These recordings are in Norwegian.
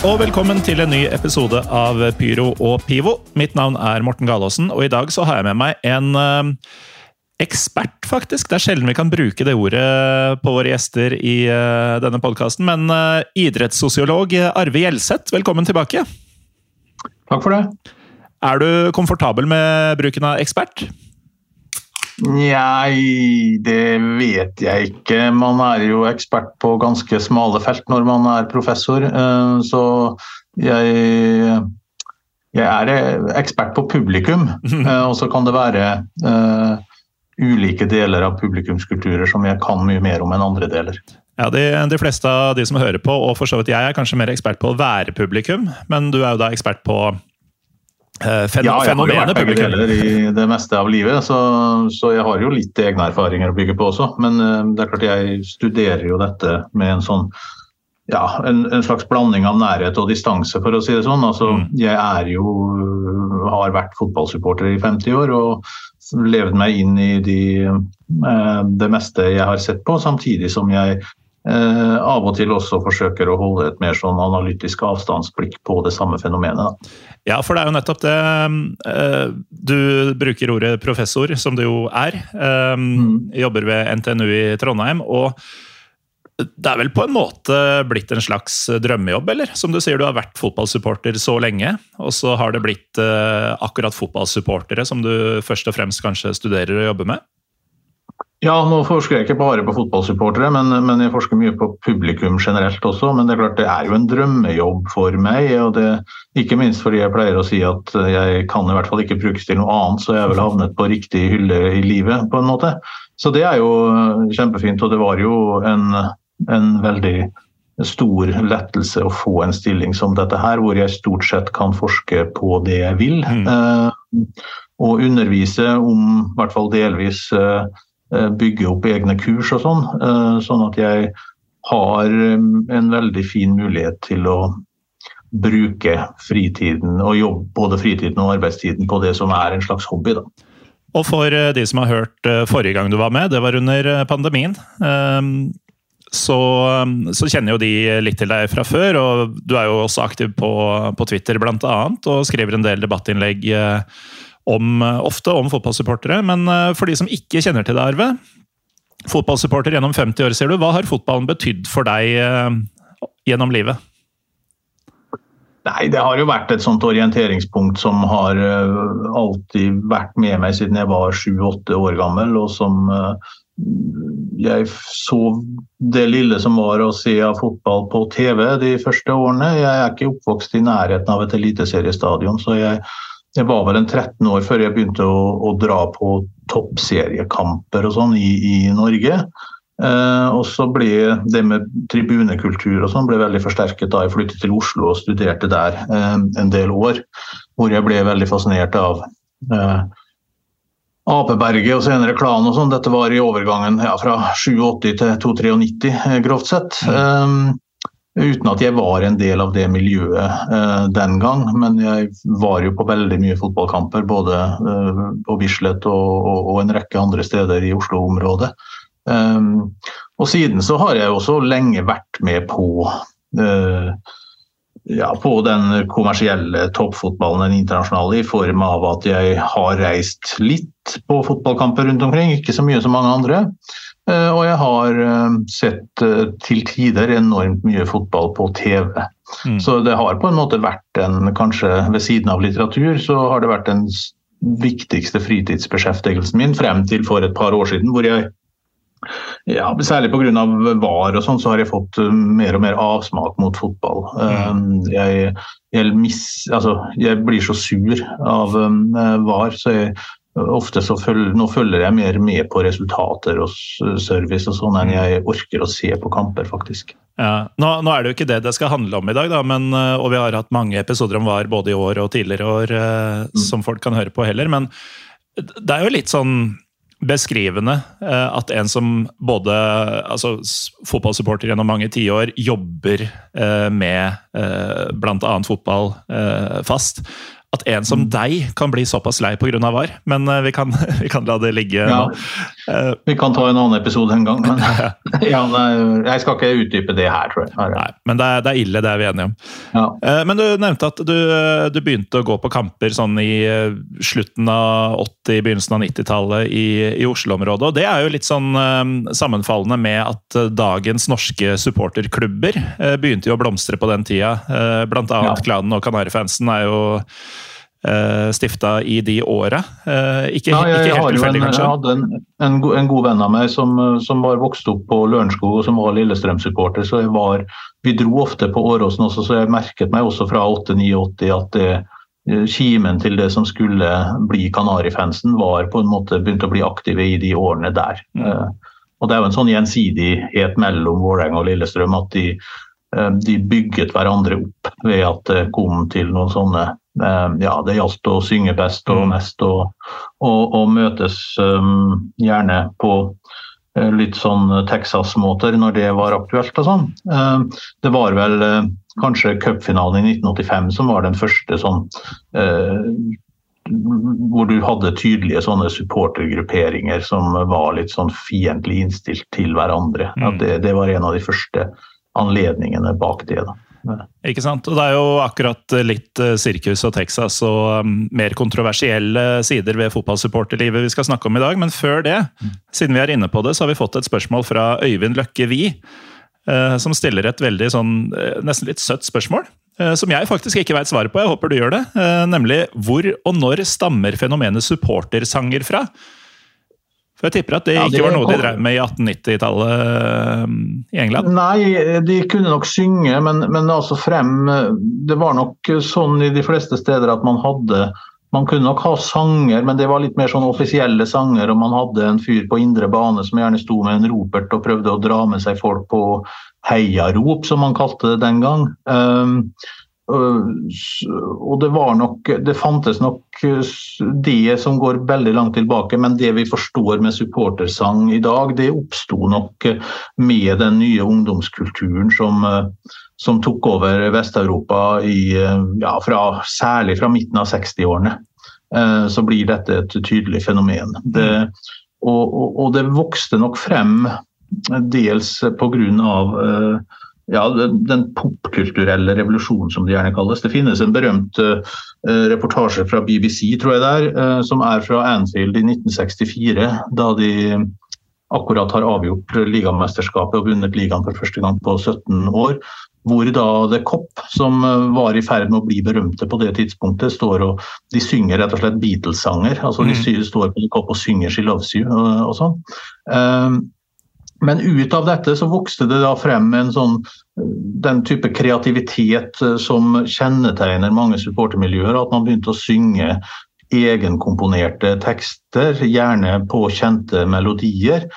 Og velkommen til en ny episode av Pyro og Pivo. Mitt navn er Morten Galaasen, og i dag så har jeg med meg en eh, ekspert, faktisk. Det er sjelden vi kan bruke det ordet på våre gjester i eh, denne podkasten, men eh, idrettssosiolog Arve Gjelseth, velkommen tilbake. Takk for det. Er du komfortabel med bruken av ekspert? Nei, det vet jeg ikke. Man er jo ekspert på ganske smale felt når man er professor. eh, Så jeg, jeg er ekspert på publikum. eh, Og så kan det være eh, ulike deler av publikumskulturer som jeg kan mye mer om enn andre deler. Ja, de, de fleste av de som hører på, og for så vidt jeg, er kanskje mer ekspert på å være publikum, men du er jo da ekspert på eh, fen Ja, jeg har jo vært begge deler i det meste av livet, så, så jeg har jo litt egne erfaringer å bygge på også. Men eh, det er klart jeg studerer jo dette med en sånn ja, en, en slags blanding av nærhet og distanse, for å si det sånn. Altså, Mm. Jeg er jo, har vært fotballsupporter i 50 år og levd meg inn i de, eh, det meste jeg har sett på, samtidig som jeg eh, av og til også forsøker å holde et mer sånn analytisk avstandsblikk på det samme fenomenet. Ja, for det er jo nettopp det. eh, Du bruker ordet professor, som du jo er. eh, Mm. Jobber ved NTNU i Trondheim. og det er vel på en måte blitt en slags drømmejobb, eller? Som du sier, du har vært fotballsupporter så lenge, og så har det blitt eh, akkurat fotballsupportere som du først og fremst kanskje studerer og jobber med? Ja, nå forsker jeg ikke bare på fotballsupportere, men, men jeg forsker mye på publikum generelt også. Men det er klart det er jo en drømmejobb for meg. og det, Ikke minst fordi jeg pleier å si at jeg kan i hvert fall ikke brukes til noe annet, så jeg er vel havnet på riktig hylle i livet, på en måte. Så det er jo kjempefint. Og det var jo en, en veldig stor lettelse å få en stilling som dette her, hvor jeg stort sett kan forske på det jeg vil. Mm. Eh, og undervise om, i hvert fall delvis, eh, bygge opp egne kurs og sånn. eh, Sånn at jeg har eh, en veldig fin mulighet til å bruke fritiden og jobbe både fritiden og arbeidstiden på det som er en slags hobby. da. Og for eh, de som har hørt eh, forrige gang du var med, det var under eh, pandemien. Så, så kjenner jo de litt til deg fra før, og du er jo også aktiv på, på Twitter annet, og skriver en del debattinnlegg eh, om, ofte om fotballsupportere. Men eh, for de som ikke kjenner til deg, Arve. Fotballsupporter gjennom 50 år, sier du. Hva har fotballen betydd for deg eh, gjennom livet? Nei, det har jo vært et sånt orienteringspunkt som har eh, alltid vært med meg siden jeg var sju-åtte år gammel, og som eh, jeg så det lille som var å se av fotball på TV de første årene. Jeg er ikke oppvokst i nærheten av et eliteseriestadion, så jeg, jeg var vel en 13 år før jeg begynte å, å dra på toppseriekamper og sånn i, i Norge. Eh, og så ble det med tribunekultur og sånn ble veldig forsterket da jeg flyttet til Oslo og studerte der eh, en del år. Hvor jeg ble veldig fascinert av eh, Apeberget og senere Klan og sånn. Dette var i overgangen ja, fra 87 til 293, eh, grovt sett. Um, uten at jeg var en del av det miljøet eh, den gang, men jeg var jo på veldig mye fotballkamper. Både eh, på Bislett og, og, og en rekke andre steder i Oslo-området. Um, og siden så har jeg også lenge vært med på eh, ja, på den kommersielle toppfotballen, den internasjonale, i form av at jeg har reist litt på fotballkamper rundt omkring, ikke så mye som mange andre. Eh, Og jeg har eh, sett eh, til tider enormt mye fotball på TV. Mm. Så det har på en måte vært en, kanskje ved siden av litteratur, så har det vært den viktigste fritidsbeskjeftigelsen min frem til for et par år siden, hvor jeg Ja, Særlig pga. VAR og sånn, så har jeg fått mer og mer avsmak mot fotball. Mm. Jeg, jeg, miss, altså, jeg, blir så sur av VAR, så jeg, ofte så følger, nå følger jeg mer med på resultater og service og sånn enn jeg orker å se på kamper, faktisk. Ja. Nå, nå, er det jo ikke det det skal handle om i dag, da, men, og vi har hatt mange episoder om VAR både i år og tidligere år mm. som folk kan høre på heller. men det er jo litt sånn beskrivende eh, at en som både altså, fotballsupporter gjennom mange tiår jobber eh, med eh, bl.a. fotball fast, at en som mm. deg kan bli såpass lei pga. VAR. Men uh, vi, kan, vi, kan, la det ligge ja. nå. Uh, vi kan ta en annen episode en gang. Men ja, jeg skal ikke utdype det her, tror jeg. Nei, men det er, det er, ille, det er vi enige om. Ja. Uh, men du nevnte at du, du, begynte å gå på kamper sånn i slutten av 80-, begynnelsen av 90-tallet i, i Oslo-området. Og det er jo litt sånn sammenfallende med at dagens norske supporterklubber begynte jo å blomstre på den tida. Blant annet Klanen og Kanarifansen er jo uh, stifta i de åra. Uh, ikke, ja, jeg, ikke helt tilfeldig, kanskje? Jeg hadde en, en, en, god venn av meg som, som var vokst opp på Lørenskog og som var Lillestrøm-supporter. så jeg var, Vi dro ofte på Åråsen også, så jeg merket meg også fra 8-89 at det eh, kimen til det som skulle bli Kanarifansen, var på en måte begynt å bli aktive i de årene der. Mm. Og Det er jo en sånn gjensidighet mellom Vålerenga og Lillestrøm at de, de bygget hverandre opp ved at det kom til noen sånne Eh, ja, det gjaldt å synge best og mest og, og, og møtes um, gjerne på uh, litt sånn Texas-måter når det var aktuelt og sånn. Uh, det var vel uh, kanskje cupfinalen i 1985 som var den første sånn hvor du hadde tydelige sånne supportergrupperinger som var litt sånn fiendtlig innstilt til hverandre. Mm. Det, det, var en av de første anledningene bak det. da. Ikke sant? Og Det er jo akkurat litt eh, sirkus og Texas og um, mer kontroversielle sider ved fotballsupporterlivet vi skal snakke om i dag. Men før det, siden vi er inne på det, så har vi fått et spørsmål fra Øyvind Løkke Wie. Uh, som stiller et veldig sånn, uh, nesten litt søtt spørsmål. Som jeg faktisk ikke veit svaret på. Jeg håper du gjør det. Nemlig hvor og når stammer fenomenet supportersanger fra? For jeg tipper at det, ikke var noe de drev med i 1890-tallet eh, i England? Nei, de kunne nok synge, men, men, altså frem Det var nok sånn i de fleste steder at man hadde man kunne nok ha sanger, men det var litt mer sånn offisielle sanger. Og man hadde en fyr på indre bane som gjerne sto med en ropert og prøvde å dra med seg folk på heiarop, som man kalte det den gang. Um, og det var nok Det fantes nok det som går veldig langt tilbake, men det vi forstår med supportersang i dag, det oppsto nok med den nye ungdomskulturen som, som tok over Vest-Europa ja, særlig fra midten av 60-årene. Så blir dette et tydelig fenomen. Det, og, og, og, det vokste nok frem dels pga ja, den popkulturelle revolusjonen, som det gjerne kalles. Det finnes en berømt uh, reportasje fra BBC, tror jeg det er, uh, som er fra Anfield i 1964. Da de akkurat har avgjort ligamesterskapet og vunnet ligaen for første gang på 17 år. Hvor da The Cop, som var i ferd med å bli berømte på det tidspunktet, står og de synger rett og slett Beatles-sanger. altså De mm. står på The Cop og synger 'She Loves You' og, og sånn. Um, men ut av dette så vokste det da frem en sånn, den type kreativitet eh, som kjennetegner mange supportermiljøer. At man begynte å synge egenkomponerte tekster, gjerne på kjente melodier.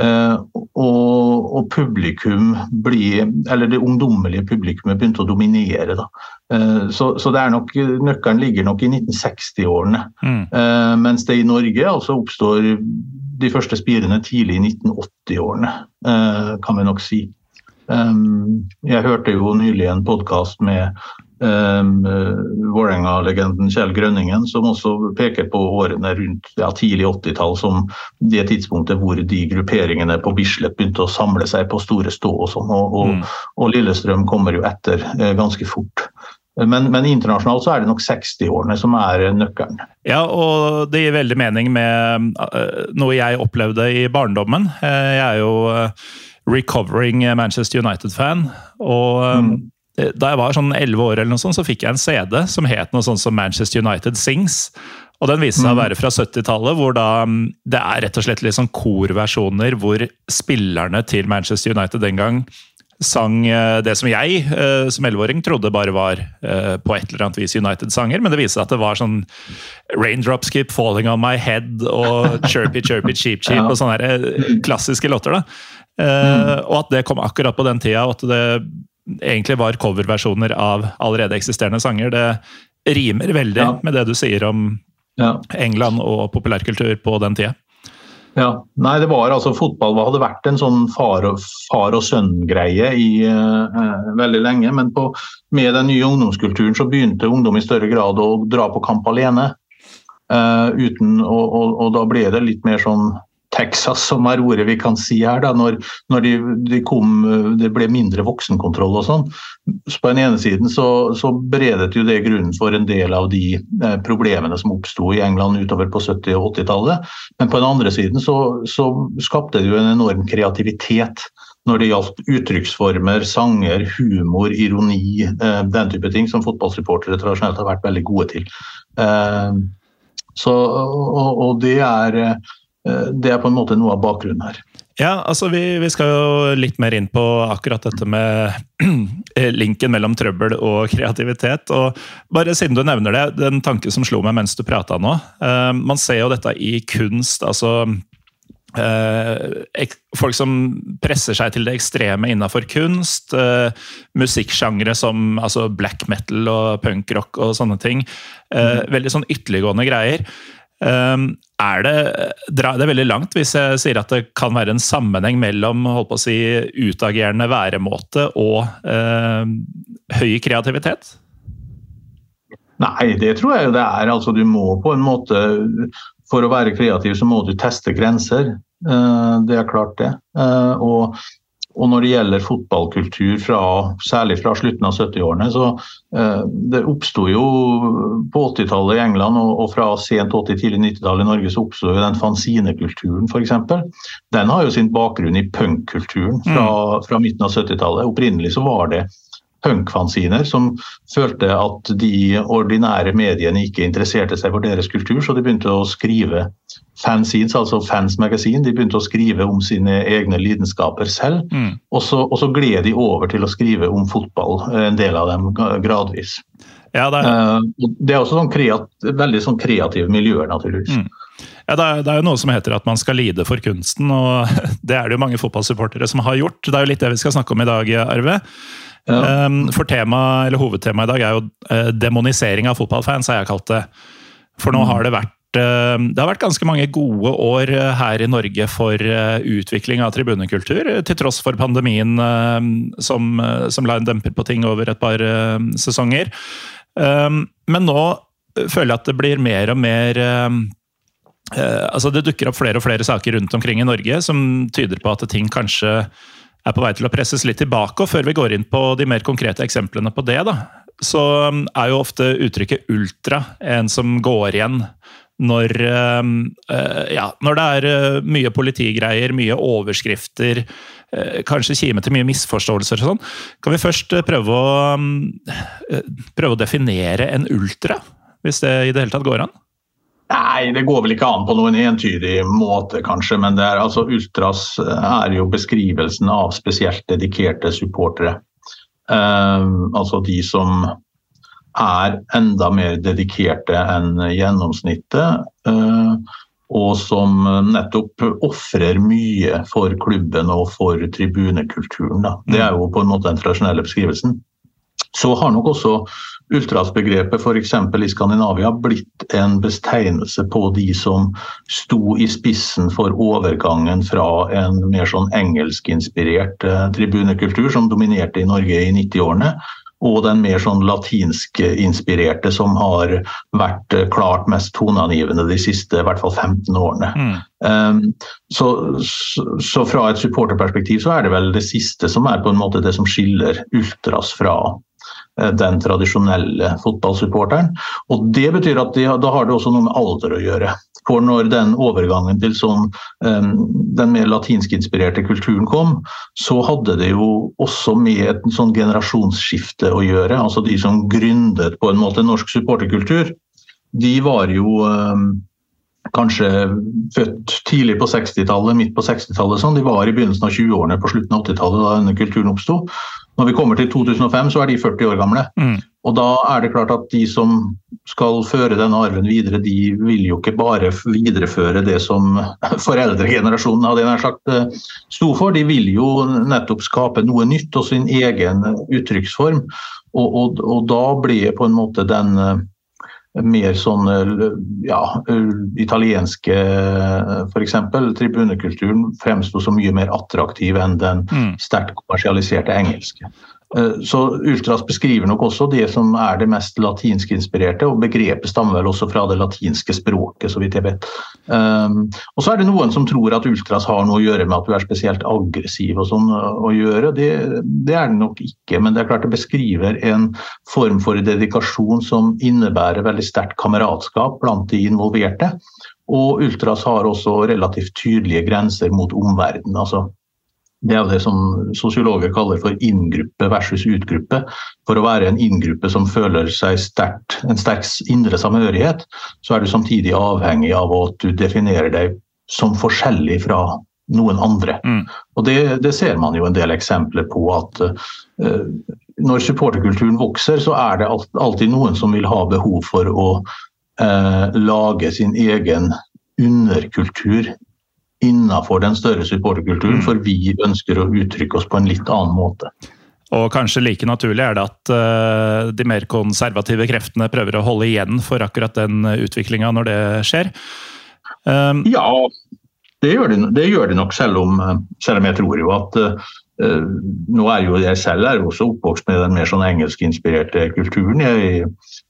Uh, og, og, publikum blir, eller det ungdommelige publikummet begynte å dominere. Da. Uh, så, så nok, nøkkelen ligger nok i 1960-årene. Mm. Uh, mens det i Norge altså oppstår de første spirene tidlig i 1980-årene, eh, kan vi nok si. Jeg hørte jo nylig en podkast med Vålerenga-legenden Kjell Grønningen, som også peker på årene rundt ja, tidlig 80-tall som det tidspunktet hvor de grupperingene på Bislett begynte å samle seg på store stå og sånn. Og, og, mm. og Lillestrøm kommer jo etter eh, ganske fort. Men, men, internasjonalt så er det nok 60-årene som er nøkkelen. Ja, og det gir veldig mening med noe jeg opplevde i barndommen. Jeg er jo recovering Manchester United-fan. Og mm. Da jeg var sånn 11 år, eller noe sånt, så fikk jeg en CD som het noe sånt som Manchester United Sings. Og den viser seg å være fra 70-tallet, hvor da mm, det er rett og slett litt sånn korversjoner hvor spillerne til Manchester United den gang sang eh, det som jeg eh, som 11-åring trodde bare var eh, på et eller annet vis United-sanger, men det viser seg at det var sånn Raindrops Keep Falling On My Head og Chirpy Chirpy Cheap Cheap og sånne klassiske låter. da. Og at det kom akkurat på den tida, og at det egentlig var coverversjoner av allerede eksisterende sanger, det rimer veldig ja. med det du sier om ja. England og populærkultur på den tida. Ja, nei det var altså Fotball hadde vært en sånn far og, far og sønn-greie i eh, veldig lenge. Men på, med den nye ungdomskulturen så begynte ungdom i større grad å dra på kamp alene. Eh, uten, og, og, og, da ble det litt mer sånn Texas, som er ordet vi kan si her, da, når, når de, de kom, det ble mindre voksenkontroll og sånn. Så på den ene siden så, så, beredet jo det grunnen for en del av de eh, problemene som oppsto i England utover på 70- og 80-tallet. Men på den andre siden så, så skapte det jo en enorm kreativitet når det gjaldt uttrykksformer, sanger, humor, ironi, eh, den type ting som fotballsupportere tradisjonelt har vært veldig gode til. Eh, så, og, og det er Eh, det er på en måte noe av bakgrunnen her. Ja, altså vi, vi, skal jo litt mer inn på akkurat dette med linken mellom trøbbel og kreativitet. og bare Siden du nevner det, den tanke som slo meg mens du prata nå. Uh, man ser jo dette i kunst. altså uh, Folk som presser seg til det ekstreme innafor kunst. Uh, musikksjangre som altså black metal og punkrock og sånne ting. Mm. Veldig sånn ytterliggående greier. Ehm, er det, det er veldig langt hvis jeg sier at det kan være en sammenheng mellom holdt på å si, utagerende væremåte og eh, høy kreativitet? Nei, det tror jeg det er. Altså, du må på en måte For å være kreativ så må du teste grenser. Eh, det er klart, det. Eh, og og når det gjelder fotballkultur, fra, særlig fra slutten av 70-årene, så eh, Det oppsto jo på 80-tallet i England og, og, fra sent 80-, tidlig 90-tallet i Norge så oppsto den fanzinekulturen f.eks. Den har jo sin bakgrunn i punkkulturen fra, mm. fra midten av 70-tallet. Opprinnelig så var det punkfanziner som følte at de ordinære mediene ikke interesserte seg for deres kultur, så de begynte å skrive fanzines, altså Fans Magasin. De begynte å skrive om sine egne lidenskaper selv. Mm. Og, så, og, så, gled de over til å skrive om fotball, en del av dem gradvis. Ja, det, er... Uh, det, er... også sånn kreat, veldig sånn kreative miljøer, naturligvis. Mm. Ja, det er, det er, jo noe som heter at man skal lide for kunsten, og det er det jo mange fotballsupportere som har gjort. Det er jo litt det vi skal snakke om i dag, Arve. Ja. Um, for tema, eller hovedtemaet i dag er jo uh, demonisering av fotballfans, har jeg kalt det. For nå mm. har det vært uh, det har vært ganske mange gode år uh, her i Norge for utvikling av tribunekultur, til tross for pandemien som, som, la en demper på ting over et par sesonger. Um, men nå føler jeg at det blir mer og mer altså Det dukker opp flere og flere saker rundt omkring i Norge som tyder på at ting kanskje er på vei til å presses litt tilbake. og Før vi går inn på de mer konkrete eksemplene på det, da, så um, er jo ofte uttrykket 'ultra' en som går igjen når, um, uh, ja, når det er uh, mye politigreier, mye overskrifter, uh, kanskje kime til mye misforståelser og sånn. Kan vi først prøve å, um, prøve å definere en ultra, hvis det i det hele tatt går an? Nei, det går vel ikke an på noen entydig måte, kanskje. Men det er, altså, ultras er jo beskrivelsen av spesielt dedikerte supportere. Uh, altså de som er enda mer dedikerte enn gjennomsnittet. Uh, og som nettopp ofrer mye for klubben og for tribunekulturen. Da. Det er jo på en måte den tradisjonelle beskrivelsen. Så har nok også Ultrasbegrepet f.eks. i Skandinavia blitt en betegnelse på de som sto i spissen for overgangen fra en mer sånn engelskinspirert eh, tribunekultur som dominerte i Norge i 90-årene, og den mer sånn latinsk-inspirerte som har vært eh, klart mest toneangivende de siste i hvert fall 15 årene. Mm. Um, så, så, fra et supporterperspektiv så er det vel det siste som er på en måte det som skiller ultras fra den tradisjonelle fotballsupporteren. Og Det betyr at de, da har det også noe med alder å gjøre. For når den overgangen til sånn, um, den mer latinsk-inspirerte kulturen kom, så hadde det jo også med et sånn generasjonsskifte å gjøre. Altså de som gründet på en måte norsk supporterkultur. de var jo eh, kanskje født tidlig på 60-tallet, midt på 60-tallet. Sånn. De var i begynnelsen av 20-årene på slutten av 80-tallet da denne kulturen oppsto. Når vi kommer til 2005, så er de 40 år gamle. Mm. Og da er det klart at de som skal føre denne arven videre, de vil jo ikke bare videreføre det som foreldregenerasjonen hadde nær sagt eh, sto for, de vil jo nettopp skape noe nytt og sin egen uttrykksform. Og, og, og da blir på en måte den eh, mer sånn ja, italienske f.eks. Tribunekulturen fremsto så mye mer attraktiv enn den Mm. sterkt kommersialiserte engelske. Eh, Så Ultras beskriver nok også det som er det mest latinskinspirerte, og begrepet stammer vel også fra det latinske språket, så vidt jeg vet. Um, og så er det noen som tror at ultras har noe å gjøre med at du er spesielt aggressiv og sånn uh, å gjøre. Det, det er det nok ikke, men det er klart det beskriver en form for dedikasjon som innebærer veldig sterkt kameratskap blant de involverte. Og ultras har også relativt tydelige grenser mot omverdenen. altså det er jo det som sosiologer kaller for inngruppe versus utgruppe. For å være en inngruppe som føler seg sterkt, en sterk indre samhørighet, så er du samtidig avhengig av at du definerer deg som forskjellig fra noen andre. Mm. Og det, det ser man jo en del eksempler på at uh, når supporterkulturen vokser, så er det alltid noen som vil ha behov for å uh, lage sin egen underkultur innafor den større supporterkulturen, Mm. for vi ønsker å uttrykke oss på en litt annen måte. Og kanskje like naturlig er det at uh, de mer konservative kreftene prøver å holde igjen for akkurat den utviklinga når det skjer. Um, Ja, det gjør det, det, gjør de nok, selv om, eh, selv om jeg tror jo at uh, nå er jo Jeg selv er jo også oppvokst med den mer sånn engelskinspirerte kulturen. Jeg,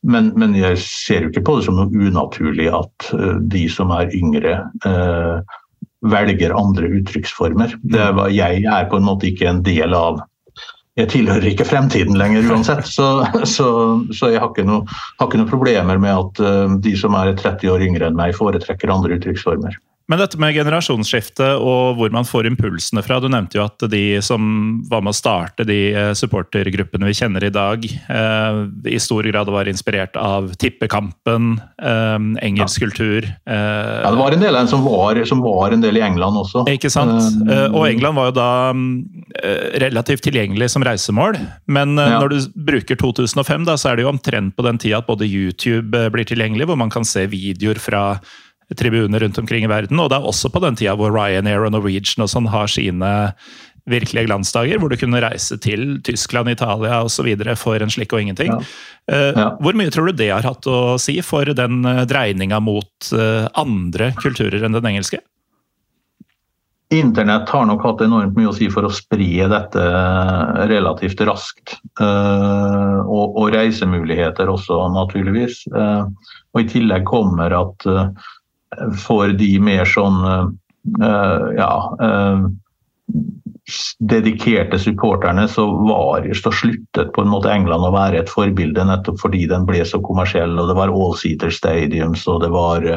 men, men jeg ser jo ikke på det som noe unaturlig at uh, de som er yngre, eh, velger andre uttrykksformer. Er, jeg er på en måte ikke en del av jeg tilhører ikke fremtiden lenger uansett, så, så, så jeg har ikke, noe, har ikke noe problemer med at eh, de som er 30 år yngre enn meg, foretrekker andre uttrykksformer. Men dette med generasjonsskifte og hvor man får impulsene fra Du nevnte jo at de som var med å starte de eh, supportergruppene vi kjenner i dag, eh, i stor grad var inspirert av tippekampen, eh, engelsk kultur eh, Ja, Det var en del av dem som var, som var en del i England også. Ikke sant? Eh, Eh, Og England var jo da relativt tilgjengelig som reisemål. Men Ja. når du bruker 2005, da, så er det jo omtrent på den tida at både YouTube blir tilgjengelig, hvor man kan se videoer fra tribuner rundt omkring i verden. Og det er også på den tida hvor Ryanair og Norwegian og sånn har sine virkelige glansdager, hvor du kunne reise til Tyskland, Italia osv. for en slikk og ingenting. Ja. Eh, Ja. Hvor mye tror du det har hatt å si for den eh, dreininga mot eh, andre kulturer enn den engelske? Internett har nok hatt enormt mye å si for å spre dette relativt raskt. Og, og reisemuligheter også, naturligvis. Og i tillegg kommer at for de mer sånn eh, ja eh, dedikerte supporterne så var så sluttet på en måte England å være et forbilde nettopp fordi den ble så kommersiell og det var all-seater stadiums og det var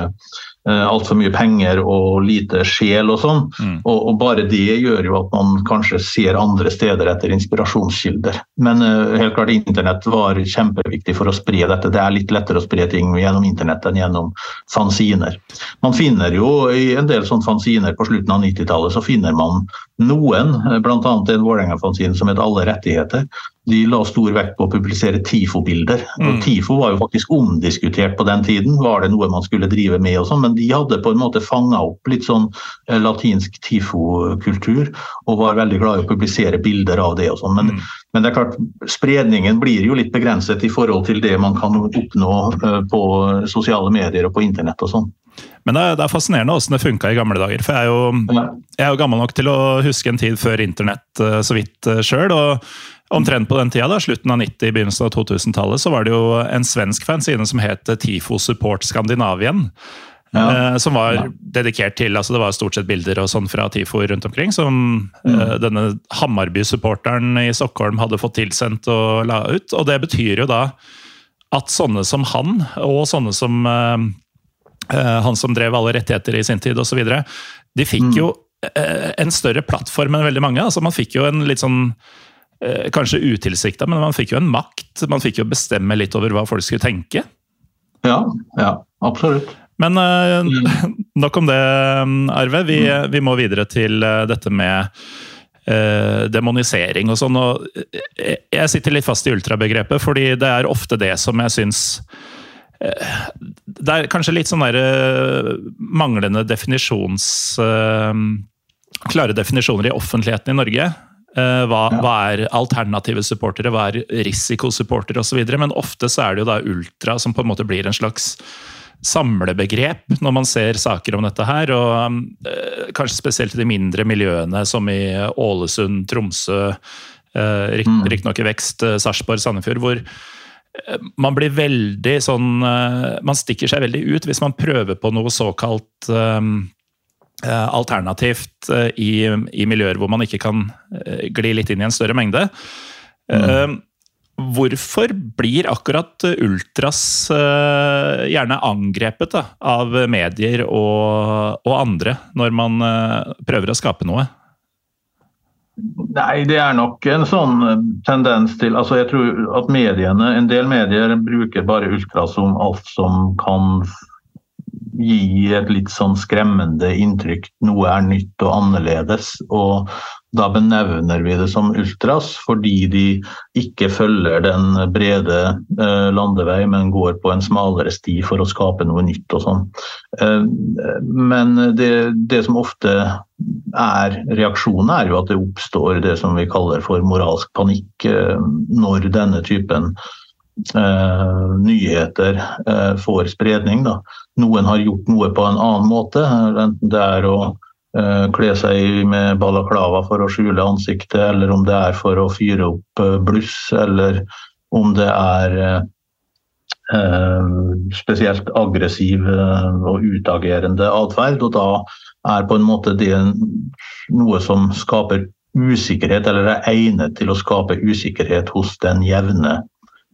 altfor mye penger og lite sjel og sånn. Mm. Og, og bare det gjør jo at man kanskje ser andre steder etter inspirasjonskilder. Men uh, helt klart internett var kjempeviktig for å spre dette. Det er litt lettere å spre ting gjennom internett enn gjennom fanziner. Man finner jo i en del sånne fanziner på slutten av 90-tallet så finner man noen, bl.a. en Vålerenga-fanzin som het Alle rettigheter. De la stor vekt på å publisere TIFO-bilder. Mm. TIFO var jo faktisk omdiskutert på den tiden. Var det noe man skulle drive med og sånn, men de hadde på en måte fanga opp litt sånn eh, latinsk TIFO-kultur, og var veldig glad i å publisere bilder av det og sånn. Men, Mm. men det er klart, spredningen blir jo litt begrenset i forhold til det man kan oppnå eh, på sosiale medier og på internett og sånn. Men det er, det er fascinerende åssen det funka i gamle dager. For jeg er, jo, jeg er jo gammel nok til å huske en tid før internett eh, så vidt sjøl. Omtrent på den tida, da, slutten av 90-, begynnelsen av 2000-tallet, så var det jo en svensk fanside som het Tifo Support Skandinavien. Ja. eh, Som var dedikert til altså Det var stort sett bilder og sånn fra TIFO rundt omkring, som eh, denne Hammarby-supporteren i Stockholm hadde fått tilsendt og la ut. Og det betyr jo da at sånne som han, og sånne som eh, eh, han som drev alle rettigheter i sin tid osv., de fikk Mm. jo eh, en større plattform enn veldig mange. altså Man fikk jo en litt sånn Kanskje utilsikta, men man fikk jo en makt. Man fikk jo bestemme litt over hva folk skulle tenke. Ja, ja absolutt. Men uh, nok om det, Arve. Vi, mm. vi, må videre til uh, dette med uh, demonisering og sånn. og Jeg sitter litt fast i ultrabegrepet, fordi det er ofte det som jeg syns Det er kanskje litt sånn derre manglende definisjons Klare definisjoner i offentligheten i Norge. Hva, ja. hva, er alternative supportere, hva er risikosupportere osv. Men ofte så er det jo da ultra som på en måte blir en slags samlebegrep når man ser saker om dette her. Og eh, kanskje spesielt i de mindre miljøene som i Ålesund, Tromsø, eh, mm. riktignok i vekst, eh, Sarpsborg, Sandefjord, hvor eh, man blir veldig sånn eh, Man stikker seg veldig ut hvis man prøver på noe såkalt eh, alternativt i, i, miljøer hvor man ikke kan gli litt inn i en større mengde. Mm. Hvorfor blir akkurat ultras uh, gjerne angrepet da, av medier og, og, andre, når man uh, prøver å skape noe? Nei, det er nok en sånn eh, tendens til altså Jeg tror at mediene, en del medier bruker bare ultra som alt som kan gi et litt sånn skremmende inntrykk. Noe er nytt og annerledes. Og da benevner vi det som ultras fordi de ikke følger den brede eh, landevei, men går på en smalere sti for å skape noe nytt og sånn. Eh, men det, det, som ofte er reaksjonen, er jo at det oppstår det som vi kaller for moralsk panikk eh, når denne typen nyheter får spredning. Da. Noen har gjort noe på en annen måte, enten det er å Eh, kle seg med balaklava for å skjule ansiktet, eller om det er for å fyre opp eh, bluss, eller om det er eh, spesielt aggressiv og utagerende atferd. Og da er på en måte det noe som skaper usikkerhet, eller er egnet til å skape usikkerhet hos den jevne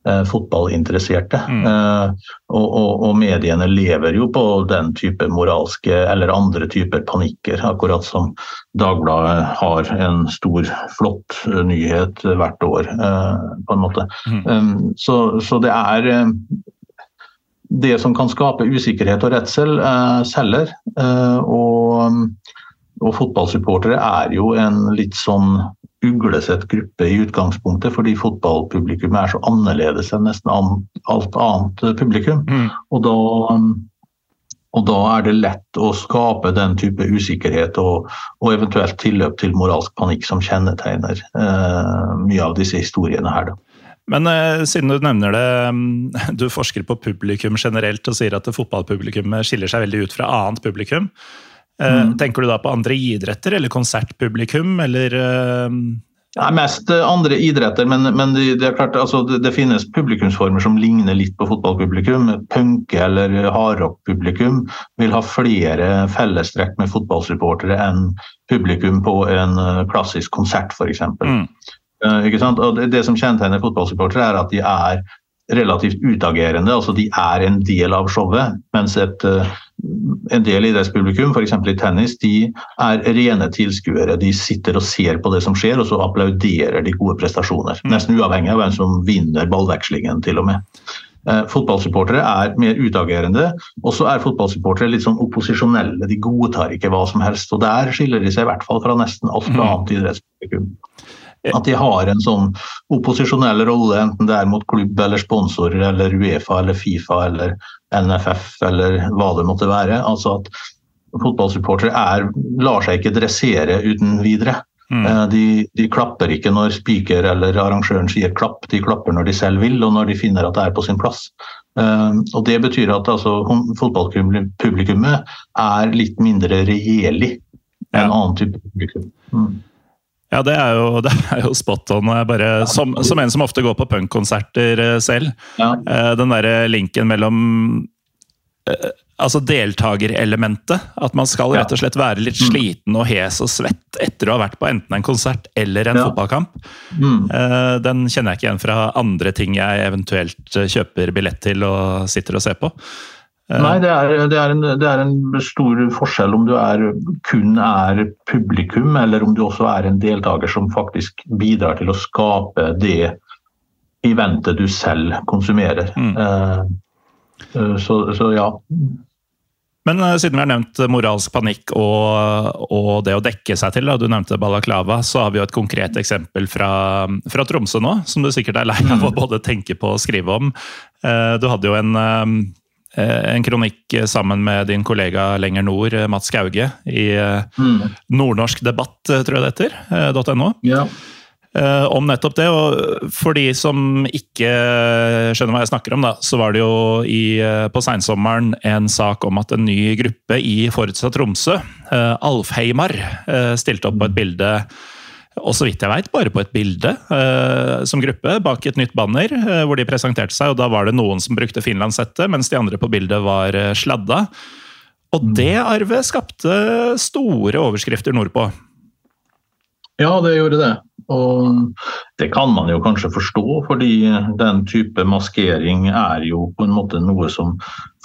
fotballinteresserte. Mm. Eh, og, og, og, mediene lever jo på den type moralske eller andre typer panikker, akkurat som Dagbladet har en stor, flott eh, nyhet hvert år, eh, på en måte. Mm. Um, så, så, det er eh, det som kan skape usikkerhet og redsel, eh, selger. og, og fotballsupportere er jo en litt sånn uglesett gruppe i utgangspunktet, fordi fotballpublikum er så annerledes enn nesten alt annet publikum. Mm. Og, da, og, da, er det lett å skape den type usikkerhet og, og eventuelt tilløp til moralsk panikk som kjennetegner eh, mye av disse historiene her. Da. Men eh, siden du nevner det, mm, du forsker på publikum generelt og sier at fotballpublikummet skiller seg veldig ut fra annet publikum. Eh, mm. Tenker du da på andre idretter eller konsertpublikum, eller uh... Ja, mest eh, andre idretter, men, men det, det, er klart, altså, det, det, finnes publikumsformer som ligner litt på fotballpublikum. Punke- eller hardrock-publikum vil ha flere fellestrekk med fotballsupportere enn publikum på en klassisk konsert, f.eks. Mm. Uh, det, det som kjennetegner fotballsupportere, er at de er relativt utagerende. altså De er en del av showet. Mens et, eh, en del idrettspublikum, f.eks. i tennis, de er rene tilskuere. De sitter og ser på det som skjer, og så applauderer de gode prestasjoner. Mm. Nesten uavhengig av hvem som vinner ballvekslingen, til og med. Eh, fotballsupportere er mer utagerende, og så er fotballsupportere litt sånn opposisjonelle. De godtar ikke hva som helst. og Der skiller de seg i hvert fall fra nesten alt mm. annet idrettspublikum. At de har en sånn opposisjonell rolle, enten det er mot klubb eller sponsorer eller Uefa eller Fifa eller NFF eller hva det måtte være. Altså at fotballsupportere lar seg ikke dressere uten videre. Mm. Eh, de, de, klapper ikke når spiker eller arrangøren sier klapp, de klapper når de selv vil og når de finner at det er på sin plass. Uh, og Det betyr at altså, fotballpublikummet er litt mindre regjerlig enn annen type publikum. Mm. Ja, det er jo, det er jo spot on. Bare, som, som, en som ofte går på punkkonserter eh, selv. Ja. Eh, den derre linken mellom eh, altså deltakerelementet. At man skal rett og slett være litt mm. sliten og hes og svett etter å ha vært på enten en konsert eller en ja. fotballkamp. Mm. Den kjenner jeg ikke igjen fra andre ting jeg eventuelt kjøper billett til og sitter og ser på. Nei, det er, det, er en, det er, en, stor forskjell om du er, kun er publikum, eller om du også er en deltaker som faktisk bidrar til å skape det eventet du selv konsumerer. Mm. Uh, Så, så ja. Men siden vi har nevnt moralsk panikk og, og, det å dekke seg til, da, du nevnte balaklava, så har vi jo et konkret eksempel fra, fra Tromsø nå, som du sikkert er lei av å både tenke på og skrive om. Du hadde jo en, en kronikk sammen med din kollega lenger nord, Mats Skauge, i mm. Nordnorsk debatt, tror jeg det heter, .no. Ja. Eh, om nettopp det. Og for de som ikke skjønner hva jeg snakker om, da, så var det jo i, eh, på seinsommeren en sak om at en ny gruppe i Forutsatt Tromsø, Alfheimar, stilte opp på et bilde. Og så vidt jeg veit, bare på et bilde uh, som gruppe, bak et nytt banner, hvor de presenterte seg. og Da var det noen som brukte finlandshette, mens de andre på bildet var sladda. Og det, arvet skapte store overskrifter nordpå. Ja, det gjorde det. Og det kan man jo kanskje forstå, fordi den type maskering er jo på en måte noe som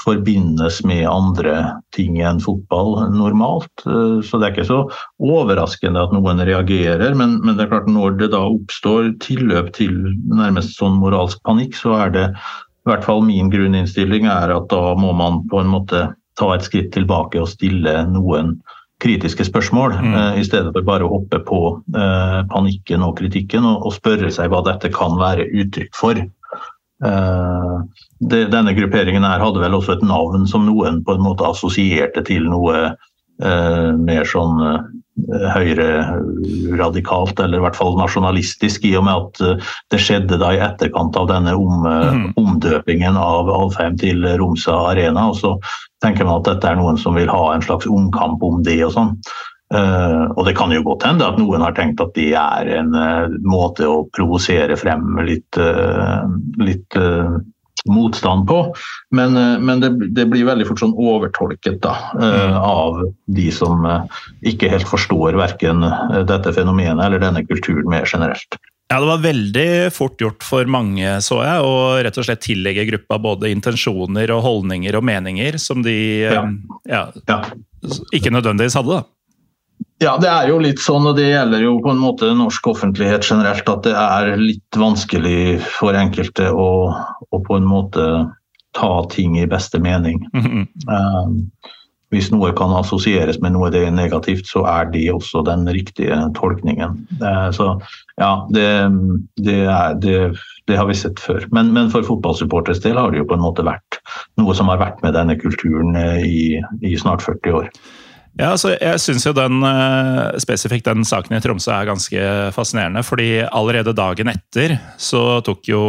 forbindes med andre ting enn fotball normalt. Så det er ikke så overraskende at noen reagerer, men, men det er klart når det da oppstår tilløp til nærmest sånn moralsk panikk, så er det i hvert fall min grunninnstilling er at da må man på en måte ta et skritt tilbake og stille noen kritiske spørsmål, mm. uh, i stedet for bare å hoppe på uh, panikken og kritikken og, og, spørre seg hva dette kan være uttrykk for. Uh, det, denne grupperingen her hadde vel også et navn som noen på en måte assosierte til noe mer sånn høyre-radikalt, eller i hvert fall nasjonalistisk, i og med at det skjedde da i etterkant av denne om, mm. omdøpingen av Alfheim til Romsa Arena. og så tenker man at dette er noen som vil ha en slags omkamp om det og sånn. Uh, og det kan jo godt hende at noen har tenkt at det er en uh, måte å provosere frem litt, uh, litt motstand på. Men, men det, det, blir veldig fort sånn overtolket da, mm. av de som ikke helt forstår verken dette fenomenet eller denne kulturen mer generelt. Ja, Det var veldig fort gjort for mange, så jeg, å rett og slett tillegge gruppa både intensjoner og holdninger og meninger som de ja. Ja, ja. ikke nødvendigvis hadde. da. Ja, det er jo litt sånn, og det gjelder jo på en måte norsk offentlighet generelt, at det er litt vanskelig for enkelte å, å på en måte ta ting i beste mening. Mm -hmm. um, hvis noe kan assosieres med noe det er negativt, så er det også den riktige tolkningen. Eh, så ja, det, det, er, det, det har vi sett før. Men, men for fotballsupporters del har det jo på en måte vært noe som har vært med denne kulturen eh, i, i snart 40 år. Ja, altså, jeg syns jo den eh, spesifikt den saken i Tromsø er ganske fascinerende. fordi allerede dagen etter så tok jo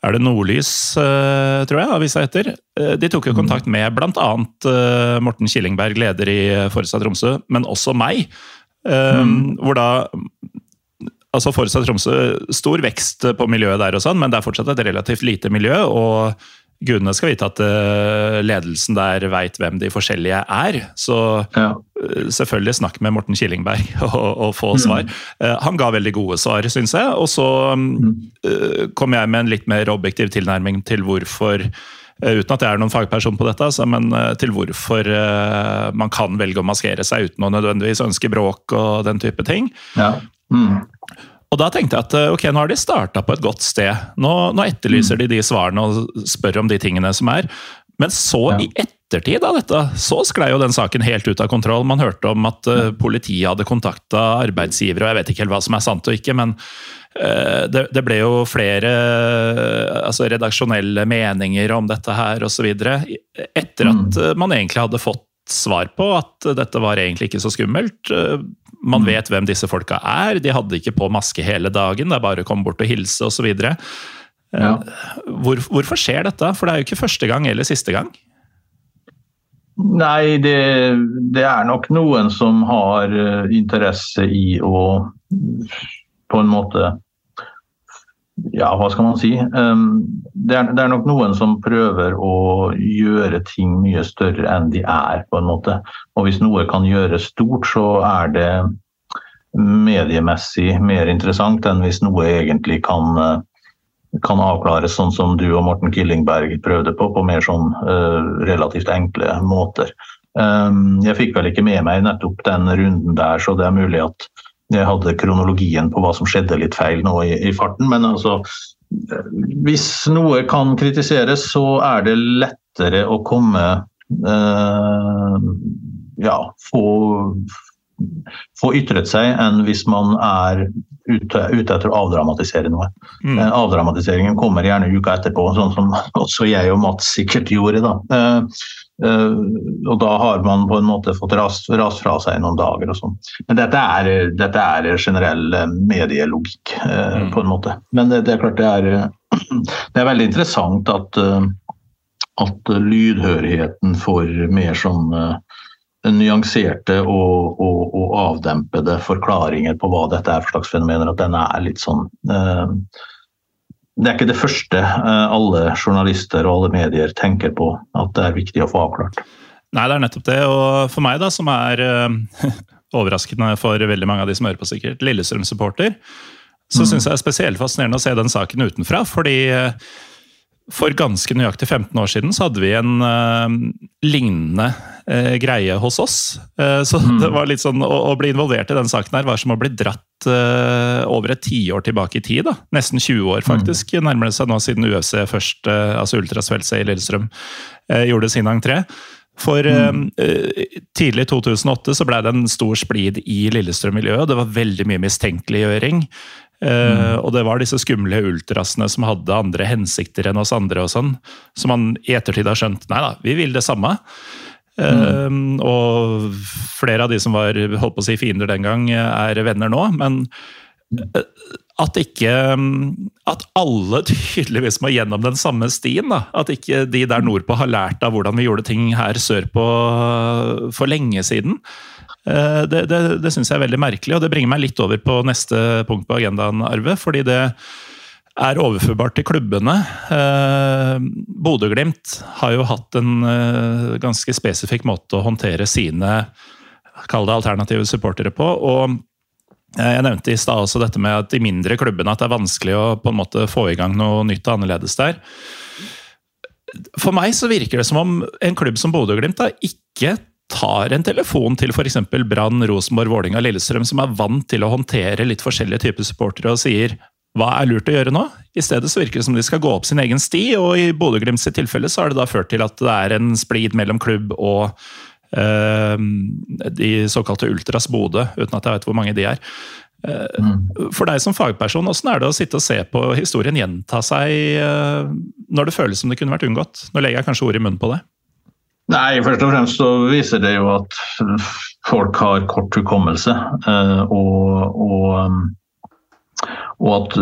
er det Nordlys, eh, tror jeg, avisa heter. Eh, de tok jo kontakt med bl.a. Eh, Morten Killingberg, leder i Forestad Tromsø, men også meg. Mm. Hvor da Altså Forestad Tromsø, stor vekst på miljøet der, og sånn, men det er fortsatt et relativt lite miljø. og gudene skal vite at uh, ledelsen der veit hvem de forskjellige er. Så ja. uh, selvfølgelig snakk med Morten Killingberg og, og få mm. svar. Mm. han ga veldig gode svar, syns jeg. Og så mm. kom jeg med en litt mer objektiv tilnærming til hvorfor Uten at jeg er noen fagperson på dette, altså, men til hvorfor man kan velge å maskere seg uten å nødvendigvis ønske bråk og den type ting. Ja. Mm. Og da tenkte jeg at eh, ok, nå har de starta på et godt sted. Nå, nå etterlyser mm. de de svarene og spør om de tingene som er. Men så, ja. i ettertid av dette, så sklei jo den saken helt ut av kontroll. Man hørte om at uh, politiet hadde kontakta arbeidsgivere, og jeg vet ikke helt hva som er sant og ikke, men uh, det, det, ble jo flere uh, altså redaksjonelle meninger om dette her osv. Etter at mm. man egentlig hadde fått svar på at dette var egentlig ikke så skummelt. Man mm. vet hvem disse folka er. De hadde ikke på maske hele dagen, det er bare å komme bort og hilse osv. Ja. Eh, hvor, hvorfor skjer dette? For det er jo ikke første gang eller siste gang. Nei, det, det er nok noen som har eh, interesse i å på en måte ja, hva skal man si. Um, det er, det er, nok noen som prøver å gjøre ting mye større enn de er, på en måte. Og hvis noe kan gjøres stort, så er det mediemessig mer interessant enn hvis noe egentlig kan, kan avklares sånn som du og Morten Killingberg prøvde på, på mer sånn uh, relativt enkle måter. Um, jeg fikk vel ikke med meg nettopp den runden der, så det er mulig at jeg hadde kronologien på hva som skjedde litt feil nå i, i farten. Men altså, hvis noe kan kritiseres, så er det lettere å komme eh, Ja, få, få ytret seg enn hvis man er ute, ute etter å avdramatisere noe. Mm. Eh, avdramatiseringen kommer gjerne uka etterpå, sånn som også jeg og Mats sikkert gjorde. da. Eh, Eh, og da har man på en måte fått rast, rast fra seg noen dager og sånn. Men dette er, dette er, generell eh, medielogikk, eh, mm. på en måte. Men det, det, er klart det er, det er veldig interessant at, at lydhørigheten for mer sånn nyanserte og, og, og, avdempede forklaringer på hva dette er for slags fenomener, at den er litt sånn det er ikke det første eh, alle journalister og alle medier tenker på at det er viktig å få avklart. Nei, det er nettopp det. Og for meg, da, som er uh, overraskende for veldig mange av de som hører på, sikkert, Lillestrøm-supporter, så mm. syns jeg det er spesielt fascinerende å se den saken utenfra. Fordi uh, for ganske nøyaktig 15 år siden så hadde vi en uh, lignende uh, greie hos oss. Eh, så mm. det var litt sånn, å, å, bli involvert i den saken her var som å bli dratt over et tiår tilbake i tid. da. Nesten 20 år, faktisk. Mm. Nærmer det seg nå siden UFC først, altså Ultrasvelse i Lillestrøm, gjorde sin entré. For mm. tidlig i 2008 så ble det en stor splid i Lillestrøm-miljøet. Det var veldig mye mistenkeliggjøring. Uh, og det var disse skumle ultrasene som hadde andre hensikter enn oss andre. og sånn, Som man i ettertid har skjønt nei da, vi vil det samme. Uh, mm. Og flere av de som var holdt på å si fiender den gang, er venner nå. Men uh, at ikke At alle tydeligvis må gjennom den samme stien. da, At ikke de der nordpå har lært av hvordan vi gjorde ting her sørpå for lenge siden. Eh, det, det, det syns jeg er veldig merkelig, og det bringer meg litt over på neste punkt på agendaen, Arve. fordi det er overførbart til klubbene. Eh, Bodø-Glimt har jo hatt en eh, ganske spesifikk måte å håndtere sine kall det alternative supportere på. og jeg nevnte i stad også dette med at de mindre klubbene at det er vanskelig å på en måte få i gang noe nytt og annerledes der. For meg så virker det som om en klubb som Bodø-Glimt ikke tar en telefon til f.eks. Brann, Rosenborg, Vålinga, Lillestrøm, som er vant til å håndtere litt forskjellige typer supportere, og sier hva er lurt å gjøre nå? I stedet så virker det som de skal gå opp sin egen sti, og i Bodø-Glimts tilfelle så har det da ført til at det er en splid mellom klubb og øh, de såkalte Ultras Bodø, uten at jeg vet hvor mange de er. Uh, for deg som fagperson, åssen er det å sitte og se på historien gjenta seg uh, når det føles som det kunne vært unngått? Nå legger jeg kanskje ord i munnen på det. Nei, først og fremst så viser det jo at folk har kort hukommelse. Eh, og, og, um, og, at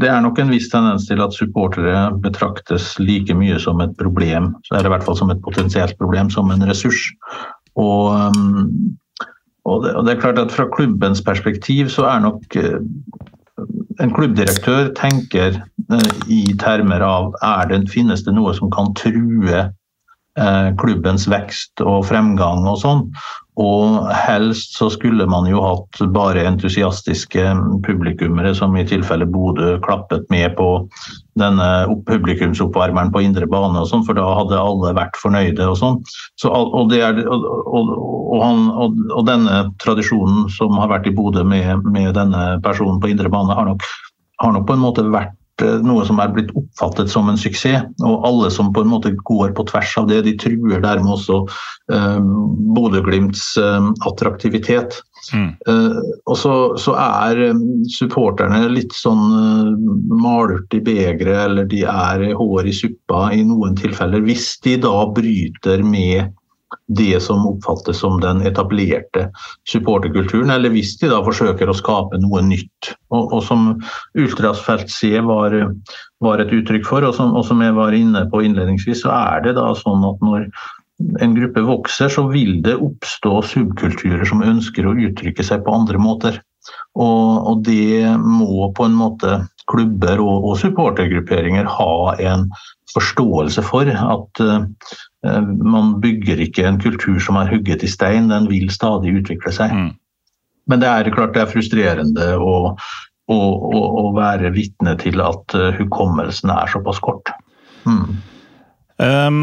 det er nok en viss tendens til at supportere betraktes like mye som et problem, eller i hvert fall som et potensielt problem, som en ressurs. Og, um, og det, og det er klart at fra klubbens perspektiv så er nok eh, en klubbdirektør tenker eh, i termer av er det, finnes det noe som kan true Eh, klubbens vekst og fremgang og sånn. Og helst så skulle man jo hatt bare entusiastiske publikummere, som i tilfelle Bodø klappet med på denne publikumsoppvarmeren på indre bane, og sånn, for da hadde alle vært fornøyde. og sånn. Så, og, er, og, og, og, denne tradisjonen som har vært i Bodø med, med denne personen på indre bane, har nok, har nok på en måte vært noe som er blitt oppfattet som en suksess. Og alle som på en måte går på tvers av det, de truer dermed også eh, Bodø-Glimts eh, attraktivitet. Mm. Eh, og så, så, er eh, supporterne litt sånn eh, malurt i begeret, eller de er hår i suppa i noen tilfeller. Hvis de da bryter med det som oppfattes som den etablerte supporterkulturen, eller hvis de da forsøker å skape noe nytt. Og, og som Ultrasfelt C var, var, et uttrykk for, og som, og som, jeg var inne på innledningsvis, så er det da sånn at når en gruppe vokser, så vil det oppstå subkulturer som ønsker å uttrykke seg på andre måter. Og, og det må på en måte klubber og, og supportergrupperinger ha en forståelse for. At uh, man bygger ikke en kultur som er hugget i stein, den vil stadig utvikle seg. Mm. Men det er klart det er frustrerende å, å, å, å være vitne til at uh, hukommelsen er såpass kort. Mm. Um,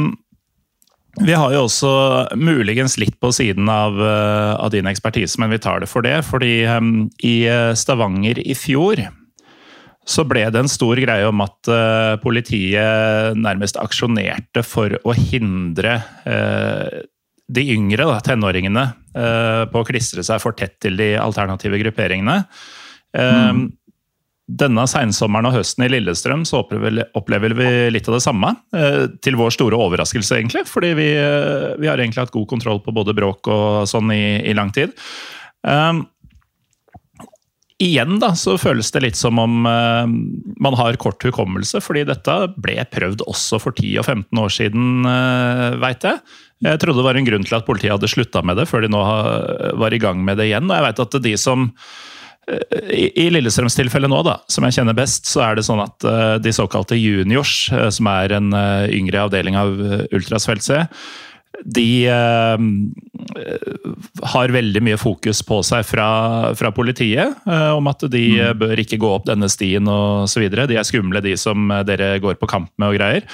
vi har jo også muligens litt på siden av, uh, av, din ekspertise, men vi tar det for det. Fordi um, i Stavanger i fjor så ble det en stor greie om at uh, politiet nærmest aksjonerte for å hindre uh, de yngre da, tenåringene uh, på å klistre seg for tett til de alternative grupperingene. Mm. Denne seinsommeren og høsten i Lillestrøm så opplever, vi litt av det samme. Til vår store overraskelse, egentlig. Fordi vi, vi har egentlig hatt god kontroll på både bråk og sånn i, i lang tid. Um, Igjen da, så føles det litt som om uh, man har kort hukommelse, fordi dette ble prøvd også for 10 og 15 år siden, uh, eh, veit jeg. Jeg trodde det var en grunn til at politiet hadde slutta med det, før de nå var i gang med det igjen. Og jeg vet at de som uh, i, Lillestrøms tilfelle nå, da, som jeg kjenner best, så er det sånn at de såkalte juniors, som er en yngre avdeling av Ultras de eh, har veldig mye fokus på seg fra, fra politiet eh, om at de mm. bør ikke gå opp denne stien osv. De er skumle, de som dere går på kamp med og greier.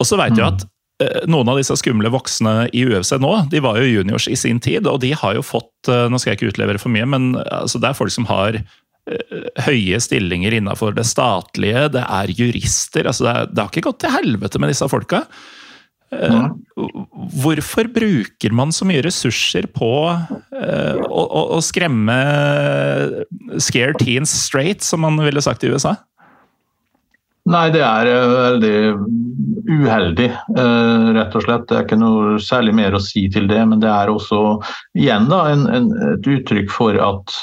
Og så veit mm. at eh, noen av disse skumle voksne i UFC nå, de var jo juniors i sin tid, og de har jo fått eh, Nå skal jeg ikke utlevere for mye, men altså, det er folk som har eh, høye stillinger innenfor det statlige, det er jurister altså det, er, det har ikke gått til helvete med disse folka. Ja. Hvorfor bruker man så mye ressurser på uh, å, å, skremme scare teens straight, som man ville sagt i USA? Nei, det er uh, veldig uheldig, uh, rett og slett. Det er ikke noe særlig mer å si til det. Men det er også igjen da, en, en, et uttrykk for at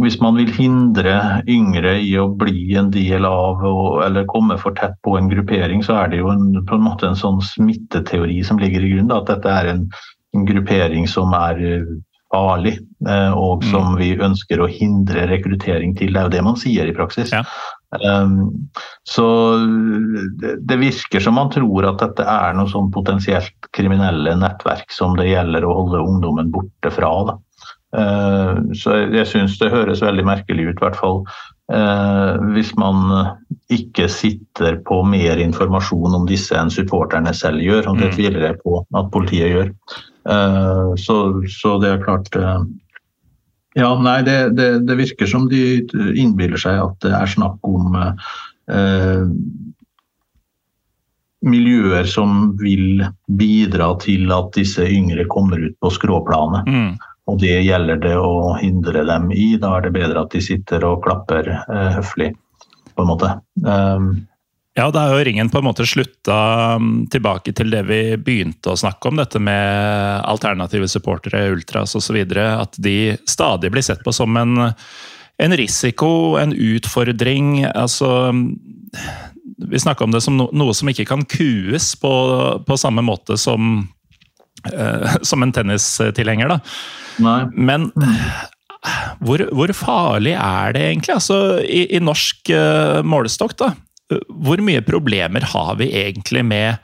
hvis man vil hindre yngre i å bli en del av eller komme for tett på en gruppering, så er det jo en, på en måte en sånn smitteteori som ligger i grunnen. At dette er en, en gruppering som er eh, farlig, eh, og som mm. vi ønsker å hindre rekruttering til. Det er jo det man sier i praksis. Ja. Um, så det, det, virker som man tror at dette er noe sånn potensielt kriminelle nettverk som det gjelder å holde ungdommen borte fra. Da. Eh, så jeg syns det høres veldig merkelig ut, i hvert fall. Eh, hvis man ikke sitter på mer informasjon om disse enn supporterne selv gjør. og Det mm. tviler jeg på at politiet gjør. Eh, så, så det er klart Ja, nei, det, det, det, virker som de innbiller seg at det er snakk om eh, miljøer som vil bidra til at disse yngre kommer ut på skråplanet. Mm. Og det gjelder det å hindre dem i. Da er det bedre at de sitter og klapper eh, høflig, på en måte. Um, ja, da er jo ringen på en måte slutta um, tilbake til det vi begynte å snakke om, dette med alternative supportere, ultras osv. At de stadig blir sett på som en, en risiko, en utfordring. Altså Vi snakka om det som no, noe som ikke kan kues på, på samme måte som, som en tennistilhenger. da. Nei. Men hvor, hvor, farlig er det egentlig? Altså, i, i norsk uh, målestokk, da. Hvor mye problemer har vi egentlig med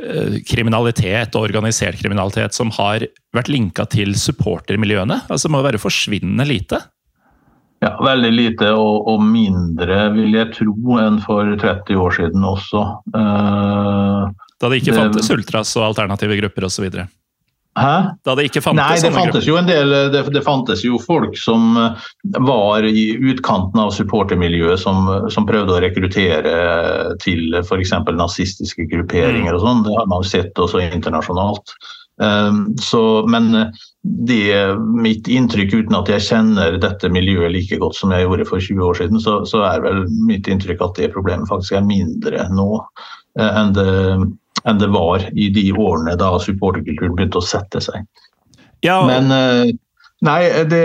uh, kriminalitet og organisert kriminalitet som har vært linka til supportermiljøene? Altså, det må være forsvinnende lite? Ja, veldig lite, og, og, mindre vil jeg tro enn for 30 år siden også. Uh, da det ikke fantes ultras og alternative grupper osv.? Hæ? Da det ikke fantes Nei, det fantes jo en del det, det, fantes jo folk som eh, var i utkanten av supportermiljøet, som, som prøvde å rekruttere til f.eks. nazistiske grupperinger og sånn. Det har man jo sett også internasjonalt. Um, så, men det, mitt inntrykk, uten at jeg kjenner dette miljøet like godt som jeg gjorde for 20 år siden, så, så er vel mitt inntrykk at det problemet faktisk er mindre nå uh, enn det enn det var i de årene da supporterkulturen begynte å sette seg. Ja. Men eh, nei, det,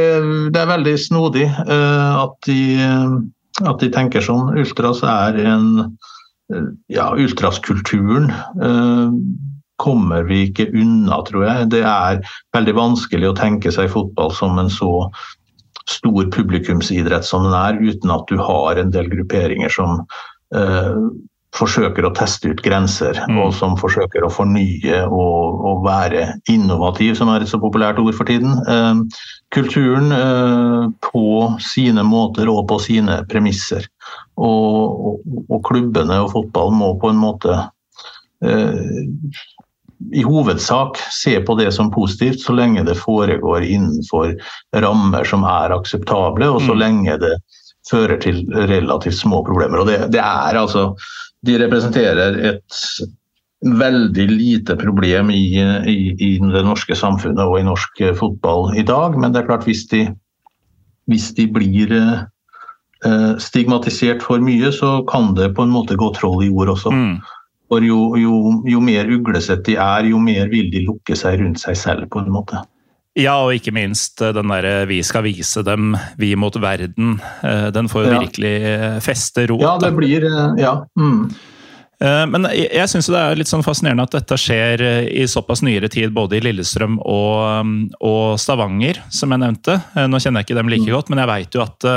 det, er veldig snodig eh, at de, at de tenker sånn. Ultras er en Ja, ultraskulturen kommer vi ikke unna, tror jeg. Det er veldig vanskelig å tenke seg fotball som en så stor publikumsidrett som den er, uten at du har en del grupperinger som forsøker å teste ut grenser, mm. og som forsøker å fornye og, og, være innovativ, som er et så populært ord for tiden. Eh, kulturen eh, på sine måter og på sine premisser. Og, og, og, klubbene og fotballen må på en måte eh, i hovedsak se på det som positivt, så lenge det foregår innenfor rammer som er akseptable, og så mm. lenge det fører til relativt små problemer. Og det, det er altså De representerer et veldig lite problem i, i, i, det norske samfunnet og i norsk fotball i dag. Men det er klart hvis de, hvis de blir eh, stigmatisert for mye, så kan det på en måte gå troll i ord også. Mm. For jo, jo, jo mer uglesett de er, jo mer vil de lukke seg rundt seg selv, på en måte. Ja, og ikke minst eh, den derre 'vi skal vise dem, vi mot verden'. Eh, den får jo ja. virkelig feste rot. Ja, det blir Ja. Mm. Men jeg, syns det er litt sånn fascinerende at dette skjer i såpass nyere tid, både i Lillestrøm og, og Stavanger, som jeg nevnte. Nå kjenner jeg ikke dem like mm. godt, men jeg veit jo at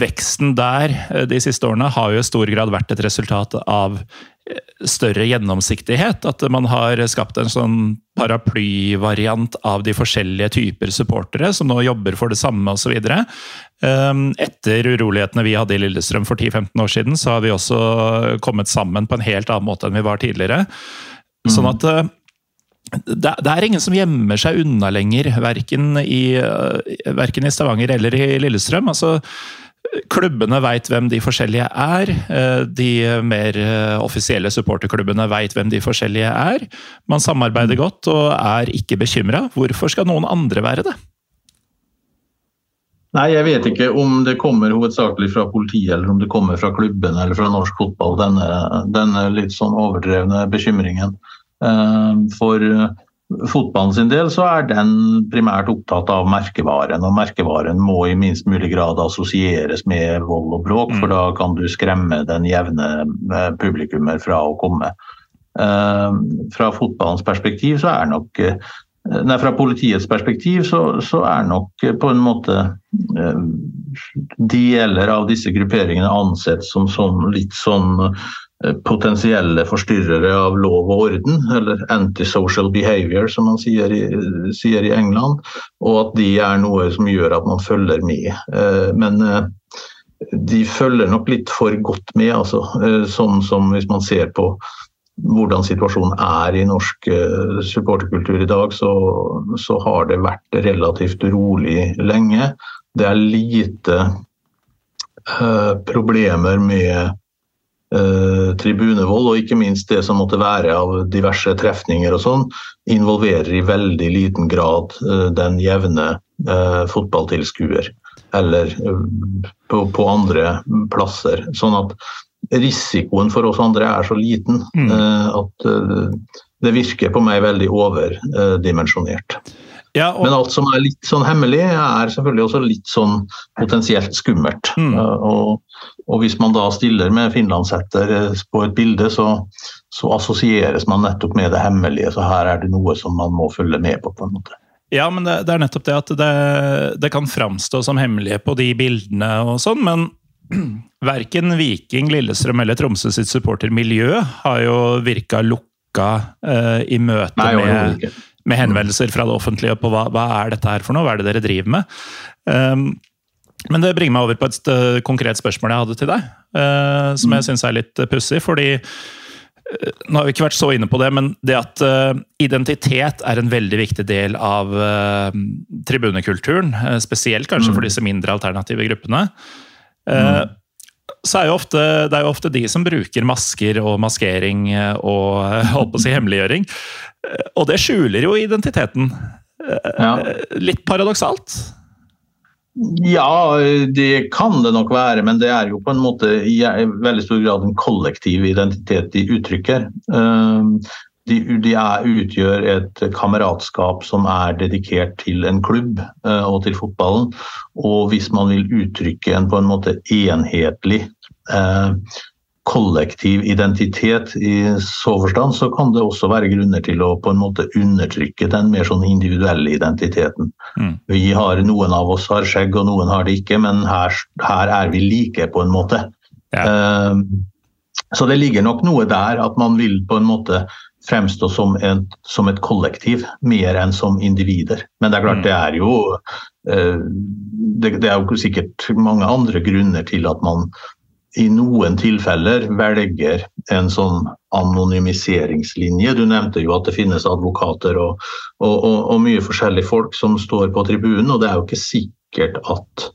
veksten der eh, de siste årene har jo i stor grad vært et resultat av eh, større gjennomsiktighet. At man har skapt en sånn paraplyvariant av de forskjellige typer supportere som nå jobber for det samme osv. Ehm, etter urolighetene vi hadde i Lillestrøm for 10-15 år siden, så har vi også kommet sammen på en helt annen måte enn vi var tidligere. Sånn at eh, det, er ingen som gjemmer seg unna lenger, verken i, verken i Stavanger eller i Lillestrøm. Altså, klubbene veit hvem de forskjellige er. Eh, de mer eh, offisielle supporterklubbene veit hvem de forskjellige er. Man samarbeider godt og er ikke bekymra. Hvorfor skal noen andre være det? Nei, Jeg vet ikke om det kommer hovedsakelig fra politiet eller om det kommer fra klubben eller fra norsk fotball, denne, denne litt sånn overdrevne bekymringen. Ehm, for eh, fotballen sin del så er den primært opptatt av merkevaren, og merkevaren må i minst mulig grad assosieres med vold og bråk, for mm. da kan du skremme den jevne eh, publikummer fra å komme. Ehm, fra fotballens perspektiv så er nok eh, Nei, Fra politiets perspektiv så, så er nok på en måte deler av disse grupperingene ansett som sånn, litt sånn potensielle forstyrrere av lov og orden, eller antisocial behavior, som man sier i, sier i, England. Og at de er noe som gjør at man følger med. Eh, men eh, de følger nok litt for godt med, altså. Sånn som hvis man ser på hvordan situasjonen er i norsk supporterkultur i dag, så, så har det vært relativt rolig lenge. Det er lite problemer med Eh, tribunevold, og ikke minst det som måtte være av diverse trefninger og sånn, involverer i veldig liten grad eh, den jevne eh, fotballtilskuer. Eller på, på, andre plasser. Sånn at risikoen for oss andre er så liten mm. at det virker på meg veldig overdimensjonert. Ja, og... Men alt som er litt sånn hemmelig, er selvfølgelig også litt sånn potensielt skummelt. Mm. Og, og, hvis man da stiller med finlandshetter eh, på et bilde, så, så, assosieres man nettopp med det hemmelige. Så her er det noe som man må følge med på, på en måte. Ja, men det, det er nettopp det at det, det kan framstå som hemmelige på de bildene og sånn, men verken Viking, Lillestrøm eller Tromsø sitt supportermiljø har jo virka lukka eh, i møte Nei, med med henvendelser fra det offentlige på hva, hva, er dette her for noe, hva er det dere driver med. Um, men det bringer meg over på et uh, konkret spørsmål jeg hadde til deg, uh, som jeg mm. syns er litt uh, pussig. Fordi nå har vi ikke vært så inne på det, men det at identitet er en veldig viktig del av tribunekulturen, spesielt kanskje for mm. disse mindre alternative gruppene. Mm så er jo ofte, det er jo ofte de som bruker masker og maskering og holdt på å si hemmeliggjøring. Og det skjuler jo identiteten. Ja. Litt paradoksalt? Ja, det kan det nok være, men det er jo på en måte i veldig stor grad en kollektiv identitet de uttrykker. Ehm, de, de er, utgjør et kameratskap som er dedikert til en klubb eh, og til fotballen. Og hvis man vil uttrykke en på en måte enhetlig eh, kollektiv identitet i så forstand, så kan det også være grunner til å på en måte undertrykke den mer sånn individuelle identiteten. Mm. Vi har, Noen av oss har skjegg, og noen har det ikke, men her, her er vi like, på en måte. Ja. Uh, så det ligger nok noe der at man vil på en måte fremstå som, en, som et kollektiv, mer enn som individer. Men det er klart, mm. det er jo uh, det, det, er jo sikkert mange andre grunner til at man i noen tilfeller velger en sånn anonymiseringslinje. Du nevnte jo at det finnes advokater og, og, og, og mye forskjellige folk som står på tribunen, og det er jo ikke sikkert at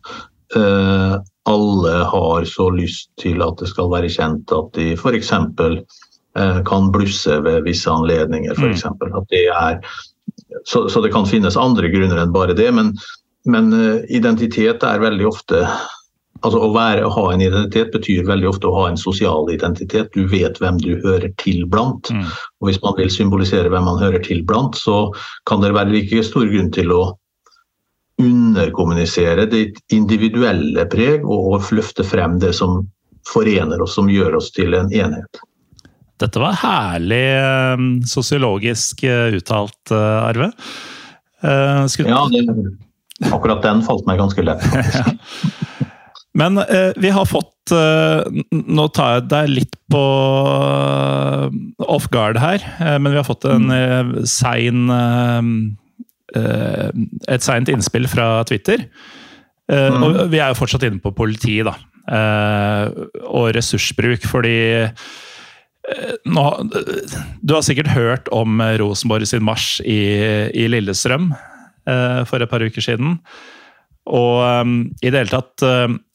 eh, alle har så lyst til at det skal være kjent at de f.eks. Eh, kan blusse ved visse anledninger. For eksempel. at det er, så, så, det kan finnes andre grunner enn bare det, men, men eh, identitet er veldig ofte Altså Å være, ha en identitet betyr veldig ofte å ha en sosial identitet. Du vet hvem du hører til blant. Mm. Og Hvis man vil symbolisere hvem man hører til blant, så kan det være like stor grunn til å underkommunisere ditt individuelle preg og løfte frem det som forener oss, som gjør oss til en enhet. Dette var herlig ehm, sosiologisk eh, uttalt, eh, Arve. Uh, skulle... Ja, det, akkurat den falt meg ganske lett. Men eh, vi har fått eh, Nå tar jeg deg litt på off guard her, men vi har fått en sein Eh, et seint innspill fra Twitter. Eh, mm. Og vi er jo fortsatt inne på politi, da. Eh, og ressursbruk, fordi nå, du har sikkert hørt om Rosenborg sin marsj i, i Lillestrøm for et par uker siden. Og i det hele tatt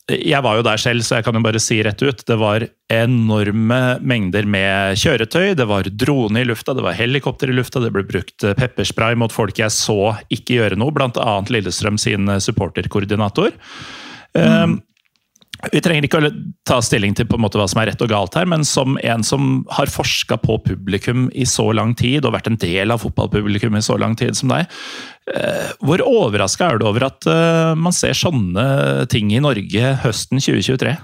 jeg var jo der selv, så jeg kan jo bare si rett ut. Det var enorme mengder med kjøretøy. Det var drone i lufta, det var helikopter i lufta, det ble brukt pepperspray mot folk jeg så ikke gjøre noe, bl.a. Lillestrøm sin supporterkoordinator. Mm. Vi trenger ikke å ta stilling til på en måte hva som er rett og galt her, men som en som har forska på publikum i så lang tid, og vært en del av fotballpublikum i så lang tid som deg, eh, hvor overraska er du over at eh, man ser sånne ting i Norge høsten 2023?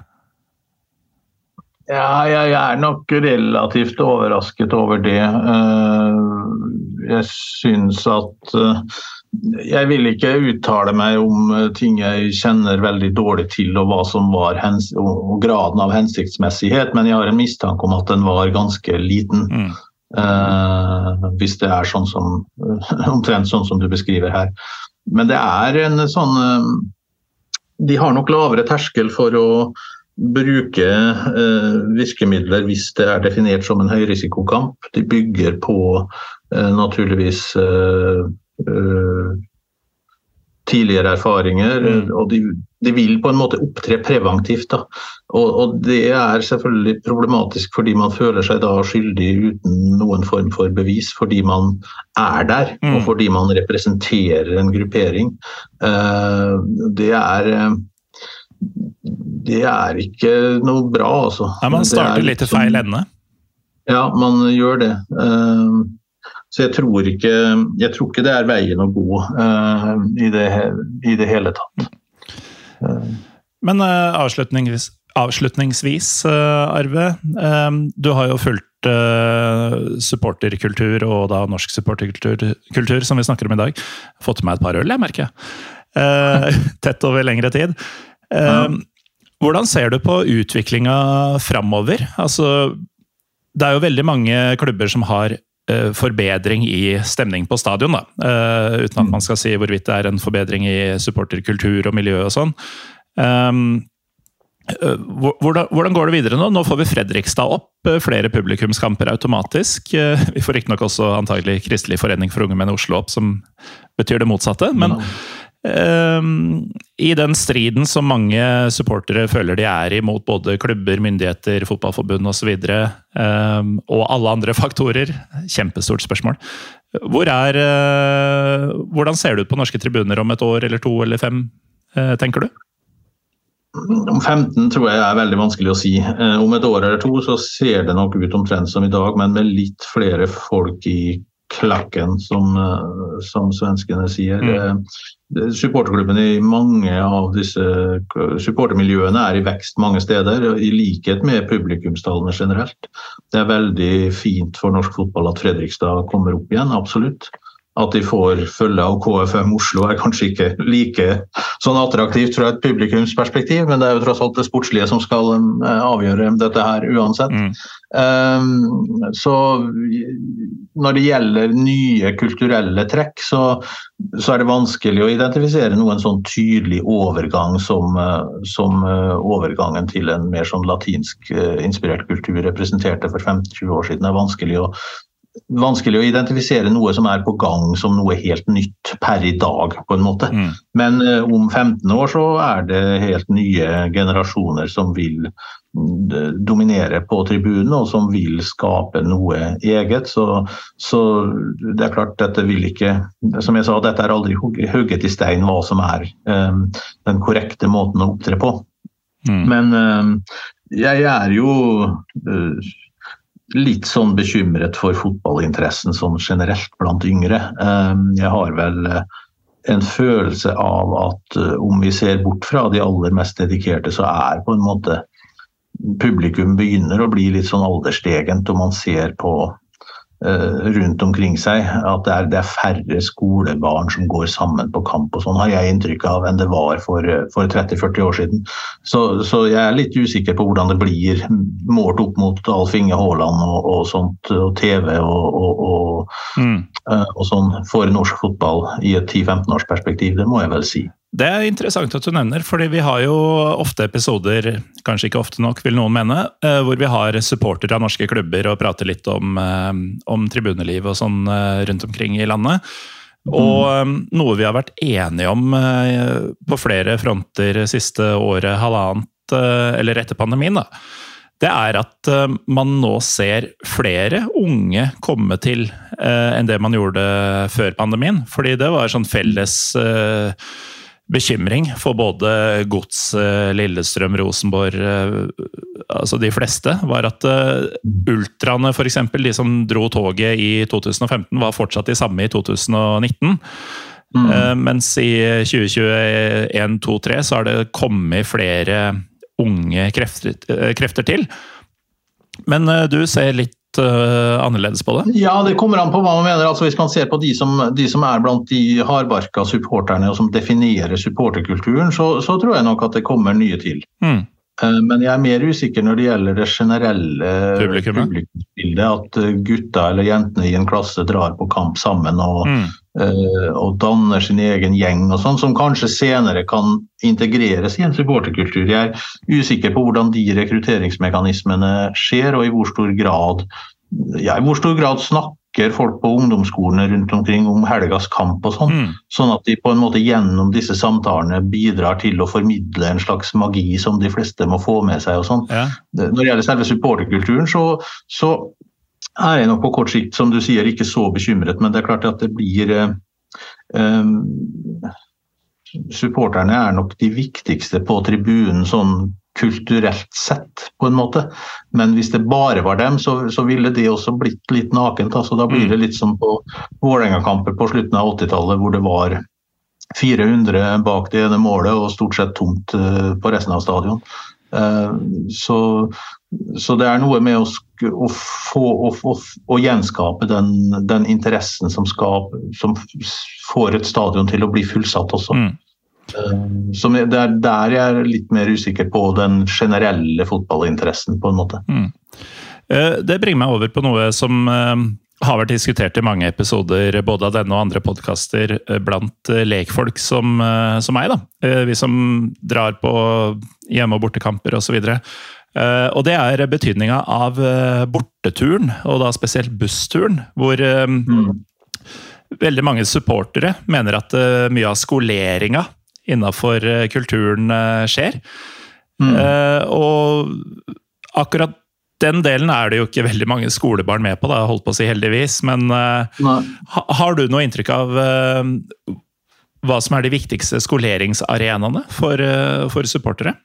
Ja, jeg er nok relativt overrasket over det. Eh, jeg syns at jeg vil ikke uttale meg om eh, ting jeg kjenner veldig dårlig til og hva som var og graden av hensiktsmessighet, men jeg har en mistanke om at den var ganske liten. Mm. Uh, hvis det er sånn som, omtrent sånn som du beskriver her. Men det er en sånn uh, De har nok lavere terskel for å bruke uh, virkemidler hvis det er definert som en høyrisikokamp. De bygger på naturligvis Eh, tidligere erfaringer. Mm. Og de, de, vil på en måte opptre preventivt. Og, og, det er selvfølgelig problematisk fordi man føler seg da skyldig uten noen form for bevis, fordi man er der mm. og fordi man representerer en gruppering. Uh, det er det er ikke noe bra, altså. Nei, man starter litt i feil ende? Ja, man gjør det. Uh, så jeg tror, ikke, jeg tror ikke det er veien å gå uh, i, det, i, det, hele tatt. Uh. Men uh, avslutningsvis, avslutningsvis Arve. du har jo fulgt supporterkultur, og da norsk supporterkultur, kultur, som vi snakker om i dag. Fått med et par øl, jeg merker jeg. tett over lengre tid. Hvordan ser du på utviklinga framover? Altså, det er jo veldig mange klubber som har Eh, forbedring i stemning på stadion. Da. Uh, uten at man skal si hvorvidt det er en forbedring i supporterkultur og miljø og sånn. Um, hvordan, hvordan, går det videre nå? Nå får vi Fredrikstad opp. Flere publikumskamper automatisk. Vi får riktignok også antagelig Kristelig forening for unge menn i Oslo opp, som betyr det motsatte. Men Ehm, I den striden som mange supportere føler de er i mot både klubber, myndigheter, fotballforbund osv. Og, så um, og alle andre faktorer. Kjempestort spørsmål. Hvor er, uh, hvordan ser det ut på norske tribuner om et år eller to eller fem, uh, tenker du? Om 15 tror jeg er veldig vanskelig å si. Uh, om et år eller to så ser det nok ut omtrent som i dag, men med litt flere folk i klakken, som, som svenskene sier. Mm supporterklubbene i mange av disse supportermiljøene er i vekst mange steder, i likhet med publikumstallene generelt. Det er veldig fint for norsk fotball at Fredrikstad kommer opp igjen, absolutt. At de får følge av KFM Oslo er kanskje ikke like sånn attraktivt fra et publikumsperspektiv, men det er jo tross alt det sportslige som skal eh, avgjøre dette her uansett. Mm. Um, så når det gjelder nye kulturelle trekk, så, så, er det vanskelig å identifisere noen sånn tydelig overgang som, eh, som uh, overgangen til en mer sånn latinsk inspirert kultur representerte for 15-20 år siden. Det er vanskelig å vanskelig å identifisere noe som er på gang som noe helt nytt per i dag, på en måte. Mm. Men uh, om 15 år så er det helt nye generasjoner som vil uh, dominere på tribunen, og som vil skape noe eget. Så, så, det er klart, dette vil ikke Som jeg sa, dette er aldri hugget i stein hva som er um, den korrekte måten å opptre på. Mm. Men um, jeg er jo litt sånn bekymret for fotballinteressen sånn generelt blant yngre. Ehm, jeg har vel eh, en følelse av at eh, om vi ser bort fra de aller mest dedikerte, så er på en måte publikum begynner å bli litt sånn alderstegent, og man ser på rundt omkring seg. At det er, det er, færre skolebarn som går sammen på kamp og sånn, har jeg inntrykk av, enn det var for, for 30-40 år siden. Så, så, jeg er litt usikker på hvordan det blir målt opp mot Alf Inge Haaland og, og sånt, og TV og, og, mm. uh, og sånn for norsk fotball i et 10-15 års perspektiv. Det må jeg vel si. Det er interessant at du nevner, fordi vi har jo ofte episoder, kanskje ikke ofte nok, vil noen mene, eh, hvor vi har supportere av norske klubber og prater litt om, eh, om tribuneliv og sånn eh, rundt omkring i landet. Og noe vi har vært enige om på flere fronter siste året, halvannet, eller etter pandemien, da, det er at man nå ser flere unge komme til enn det man gjorde før pandemien. Fordi det var sånn felles bekymring for både Gods, eh, Lillestrøm, Rosenborg eh, Altså de fleste, var at uh, ultraene, f.eks., de som dro toget i 2015, var fortsatt de samme i 2019. Mm. Mens i 2021-2023 så har det kommet flere unge krefter, krefter til. Men du ser litt uh, annerledes på det? Ja, det kommer an på hva man mener. Altså, hvis man ser på de som, de som er blant de hardbarka supporterne og som definerer supporterkulturen, så, så, tror jeg nok at det kommer nye til. Mm. Uh, men jeg er mer usikker når det gjelder det generelle publikumsbildet. At gutta eller jentene i en klasse drar på kamp sammen og, mm. Og danner sin egen gjeng og sånn, som kanskje senere kan integreres i en supporterkultur. Jeg er usikker på hvordan de rekrutteringsmekanismene skjer, og i hvor stor grad ja, i hvor stor grad snakker folk på ungdomsskolene rundt omkring om helgas kamp og sånn. Mm. Sånn at de på en måte gjennom disse samtalene bidrar til å formidle en slags magi som de fleste må få med seg. og sånn. Ja. Når det gjelder selve supporterkulturen, så, så, er jeg nok på kort sikt, som du sier, ikke så bekymret. Men det er klart at det blir eh, eh, Supporterne er nok de viktigste på tribunen sånn kulturelt sett, på en måte. Men hvis det bare var dem, så, så ville det også blitt litt nakent. Altså, da blir det litt som på Vålerenga-kamper på slutten av 80-tallet, hvor det var 400 bak det ene målet og stort sett tomt uh, på resten av stadion. Uh, så, så, det er noe med å, å få å, å, gjenskape den, den, interessen som, skal, som får et stadion til å bli fullsatt også. Mm. Eh, som det er der jeg er litt mer usikker på den generelle fotballinteressen, på en måte. Mm. Eh, det bringer meg over på noe som eh, har vært diskutert i mange episoder, både av denne og andre podkaster, blant lekfolk som, som meg. da. Vi som drar på hjemme- og bortekamper osv. Og det er betydninga av borteturen, og da spesielt bussturen, hvor mm. veldig mange supportere mener at mye av skoleringa innafor eh, kulturen eh, skjer. Mm. Og akkurat den delen er det jo ikke veldig mange skolebarn med på, da, holdt på å si heldigvis. Men uh, ha, har du noe inntrykk av uh, hva som er de viktigste skoleringsarenaene for, for supportere?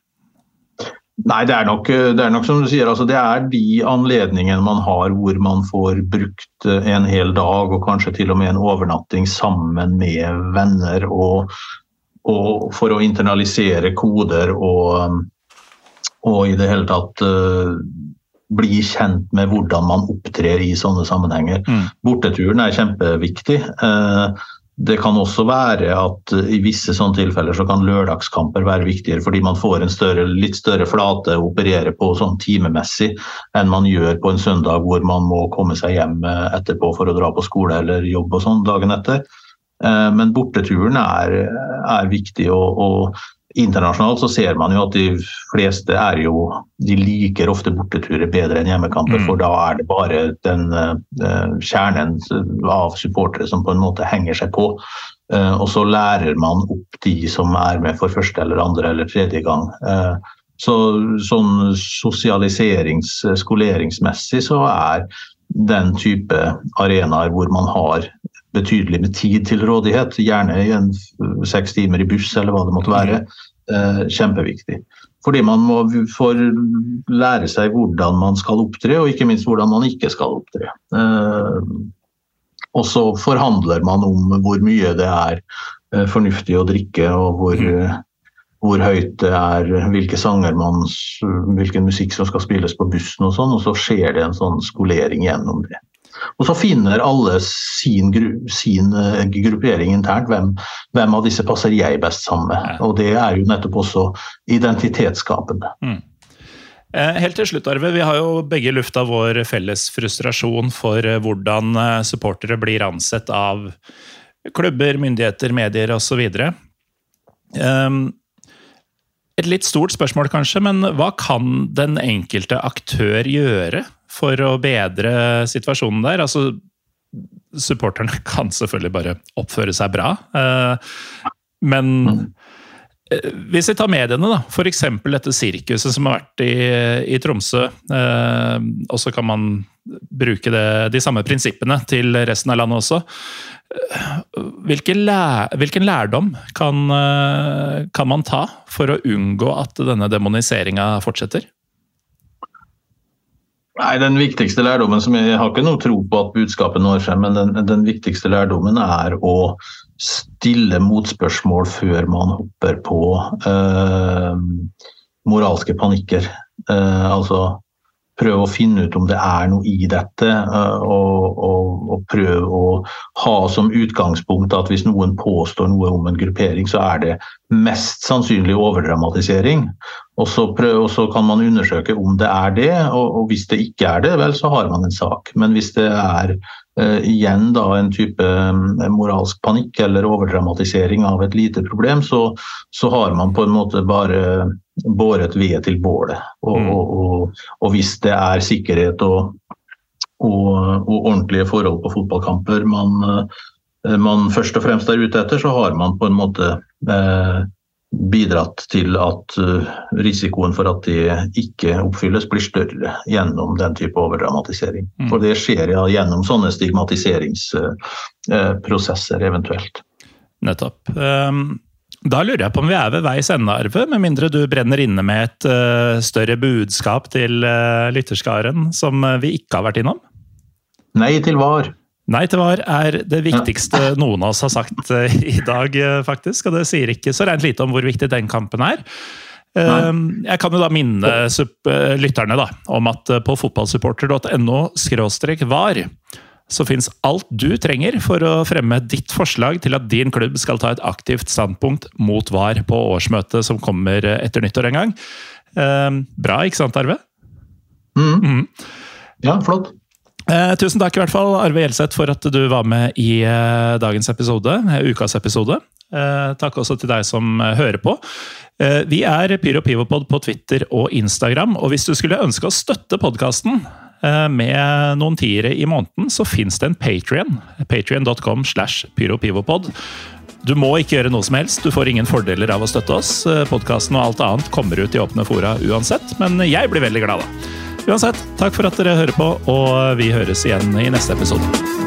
Nei, det er, nok, det er, nok, som du sier. Altså, det er de anledningene man har hvor man får brukt en hel dag og kanskje til og med en overnatting sammen med venner og og for å internalisere koder og, og i det hele tatt uh, bli kjent med hvordan man opptrer i sånne sammenhenger. Mm. Borteturen er kjempeviktig. Uh, det kan også være at i visse sånne tilfeller så kan lørdagskamper være viktigere, fordi man får en større, litt større flate å operere på sånn timemessig enn man gjør på en søndag hvor man må komme seg hjem etterpå for å dra på skole eller jobb og sånn dagen etter. Eh, men borteturen er, er viktig. Og, og, internasjonalt så ser man jo at de fleste er jo De liker ofte borteturer bedre enn hjemmekamper, Mm. for da er det bare den uh, kjernen av supportere som på en måte henger seg på. Uh, og så lærer man opp de som er med for første eller andre eller tredje gang. Uh, så sånn sosialiserings-, skoleringsmessig så er den type arenaer hvor man har betydelig med tid til rådighet, gjerne i en seks timer i buss eller hva det måtte være, eh, kjempeviktig. Fordi man må får lære seg hvordan man skal opptre, og ikke minst hvordan man ikke skal opptre. Eh, og så forhandler man om hvor mye det er eh, fornuftig å drikke, og hvor, eh, hvor høyt det er, hvilke sanger man, hvilken musikk som skal spilles på bussen og sånn, og så skjer det en sånn skolering gjennom det. Og så finner alle sin, gru, sin eh, gruppering internt. Hvem, hvem av disse passer jeg best sammen med? Og det er jo nettopp også identitetsskapende. Mm. Helt til slutt, Arve. Vi har jo begge lufta vår felles frustrasjon for eh, hvordan eh, supportere blir ansett av klubber, myndigheter, medier osv. Um, et litt stort spørsmål, kanskje, men hva kan den enkelte aktør gjøre for å bedre situasjonen der? Altså, supporterne kan selvfølgelig bare oppføre seg bra, eh, men eh, hvis vi tar mediene, da, f.eks. dette sirkuset som har vært i, i Tromsø, eh, og så kan man bruke det, de samme prinsippene til resten av landet også. Hvilken, lær, hvilken lærdom kan, kan man ta for å unngå at denne demoniseringa fortsetter? Nei, Den viktigste lærdommen som Jeg har ikke noe tro på at budskapet når frem, men den, den viktigste lærdommen er å stille motspørsmål før man hopper på eh, moralske panikker. Eh, altså prøve å finne ut om det er noe i dette, eh, og, og, og prøve å ha som utgangspunkt at hvis noen påstår noe om en gruppering, så er det mest sannsynlig overdramatisering. Og så, prøv, og så kan man undersøke om det er det, og, og hvis det ikke er det, vel, så har man en sak. Men hvis det er eh, igjen da en type eh, moralsk panikk eller overdramatisering av et lite problem, så, så har man på en måte bare båret ved til bålet. Og, Mm. og, hvis det er sikkerhet og, ordentlige forhold på fotballkamper man, eh, man først og fremst er ute etter, så har man på en måte bidratt til at eh, risikoen for at det ikke oppfylles, blir større gjennom den type overdramatisering. Mm. For det skjer ja gjennom sånne stigmatiseringsprosesser eventuelt. Nettopp. Um, Da lurer jeg på om vi er ved veis ende, Arve, med mindre du brenner inne med et uh, større budskap til uh, lytterskaren som eh, vi ikke har vært innom? Nei til var. Nei til var er det viktigste noen av oss har sagt eh, i dag, eh, faktisk. Og det sier ikke så rent lite om hvor viktig den kampen er. Nei. Jeg kan jo da minne eh, lytterne da, om at på fotballsupporter.no var så fins alt du trenger for å fremme ditt forslag til at din klubb skal ta et aktivt standpunkt mot VAR på årsmøtet som kommer etter nyttår en gang. Um, Bra, ikke sant, Arve? Mm. Ja, flott. Eh, tusen takk i hvert fall, Arve Gjelseth, for at du var med i eh, dagens episode, eh, ukas episode. Eh, takk også til deg som eh, hører på. Eh, vi er Pyro Pivopod på Twitter og Instagram, og hvis du skulle ønske å støtte podkasten med noen tiere i måneden, så fins det en Patrion. Patrion.com slash pyropivopod. Du må ikke gjøre noe som helst, du får ingen fordeler av å støtte oss. Podkasten og alt annet kommer ut i åpne fora uansett, men jeg blir veldig glad da. Uansett, takk for at dere hører på, og vi høres igjen i neste episode.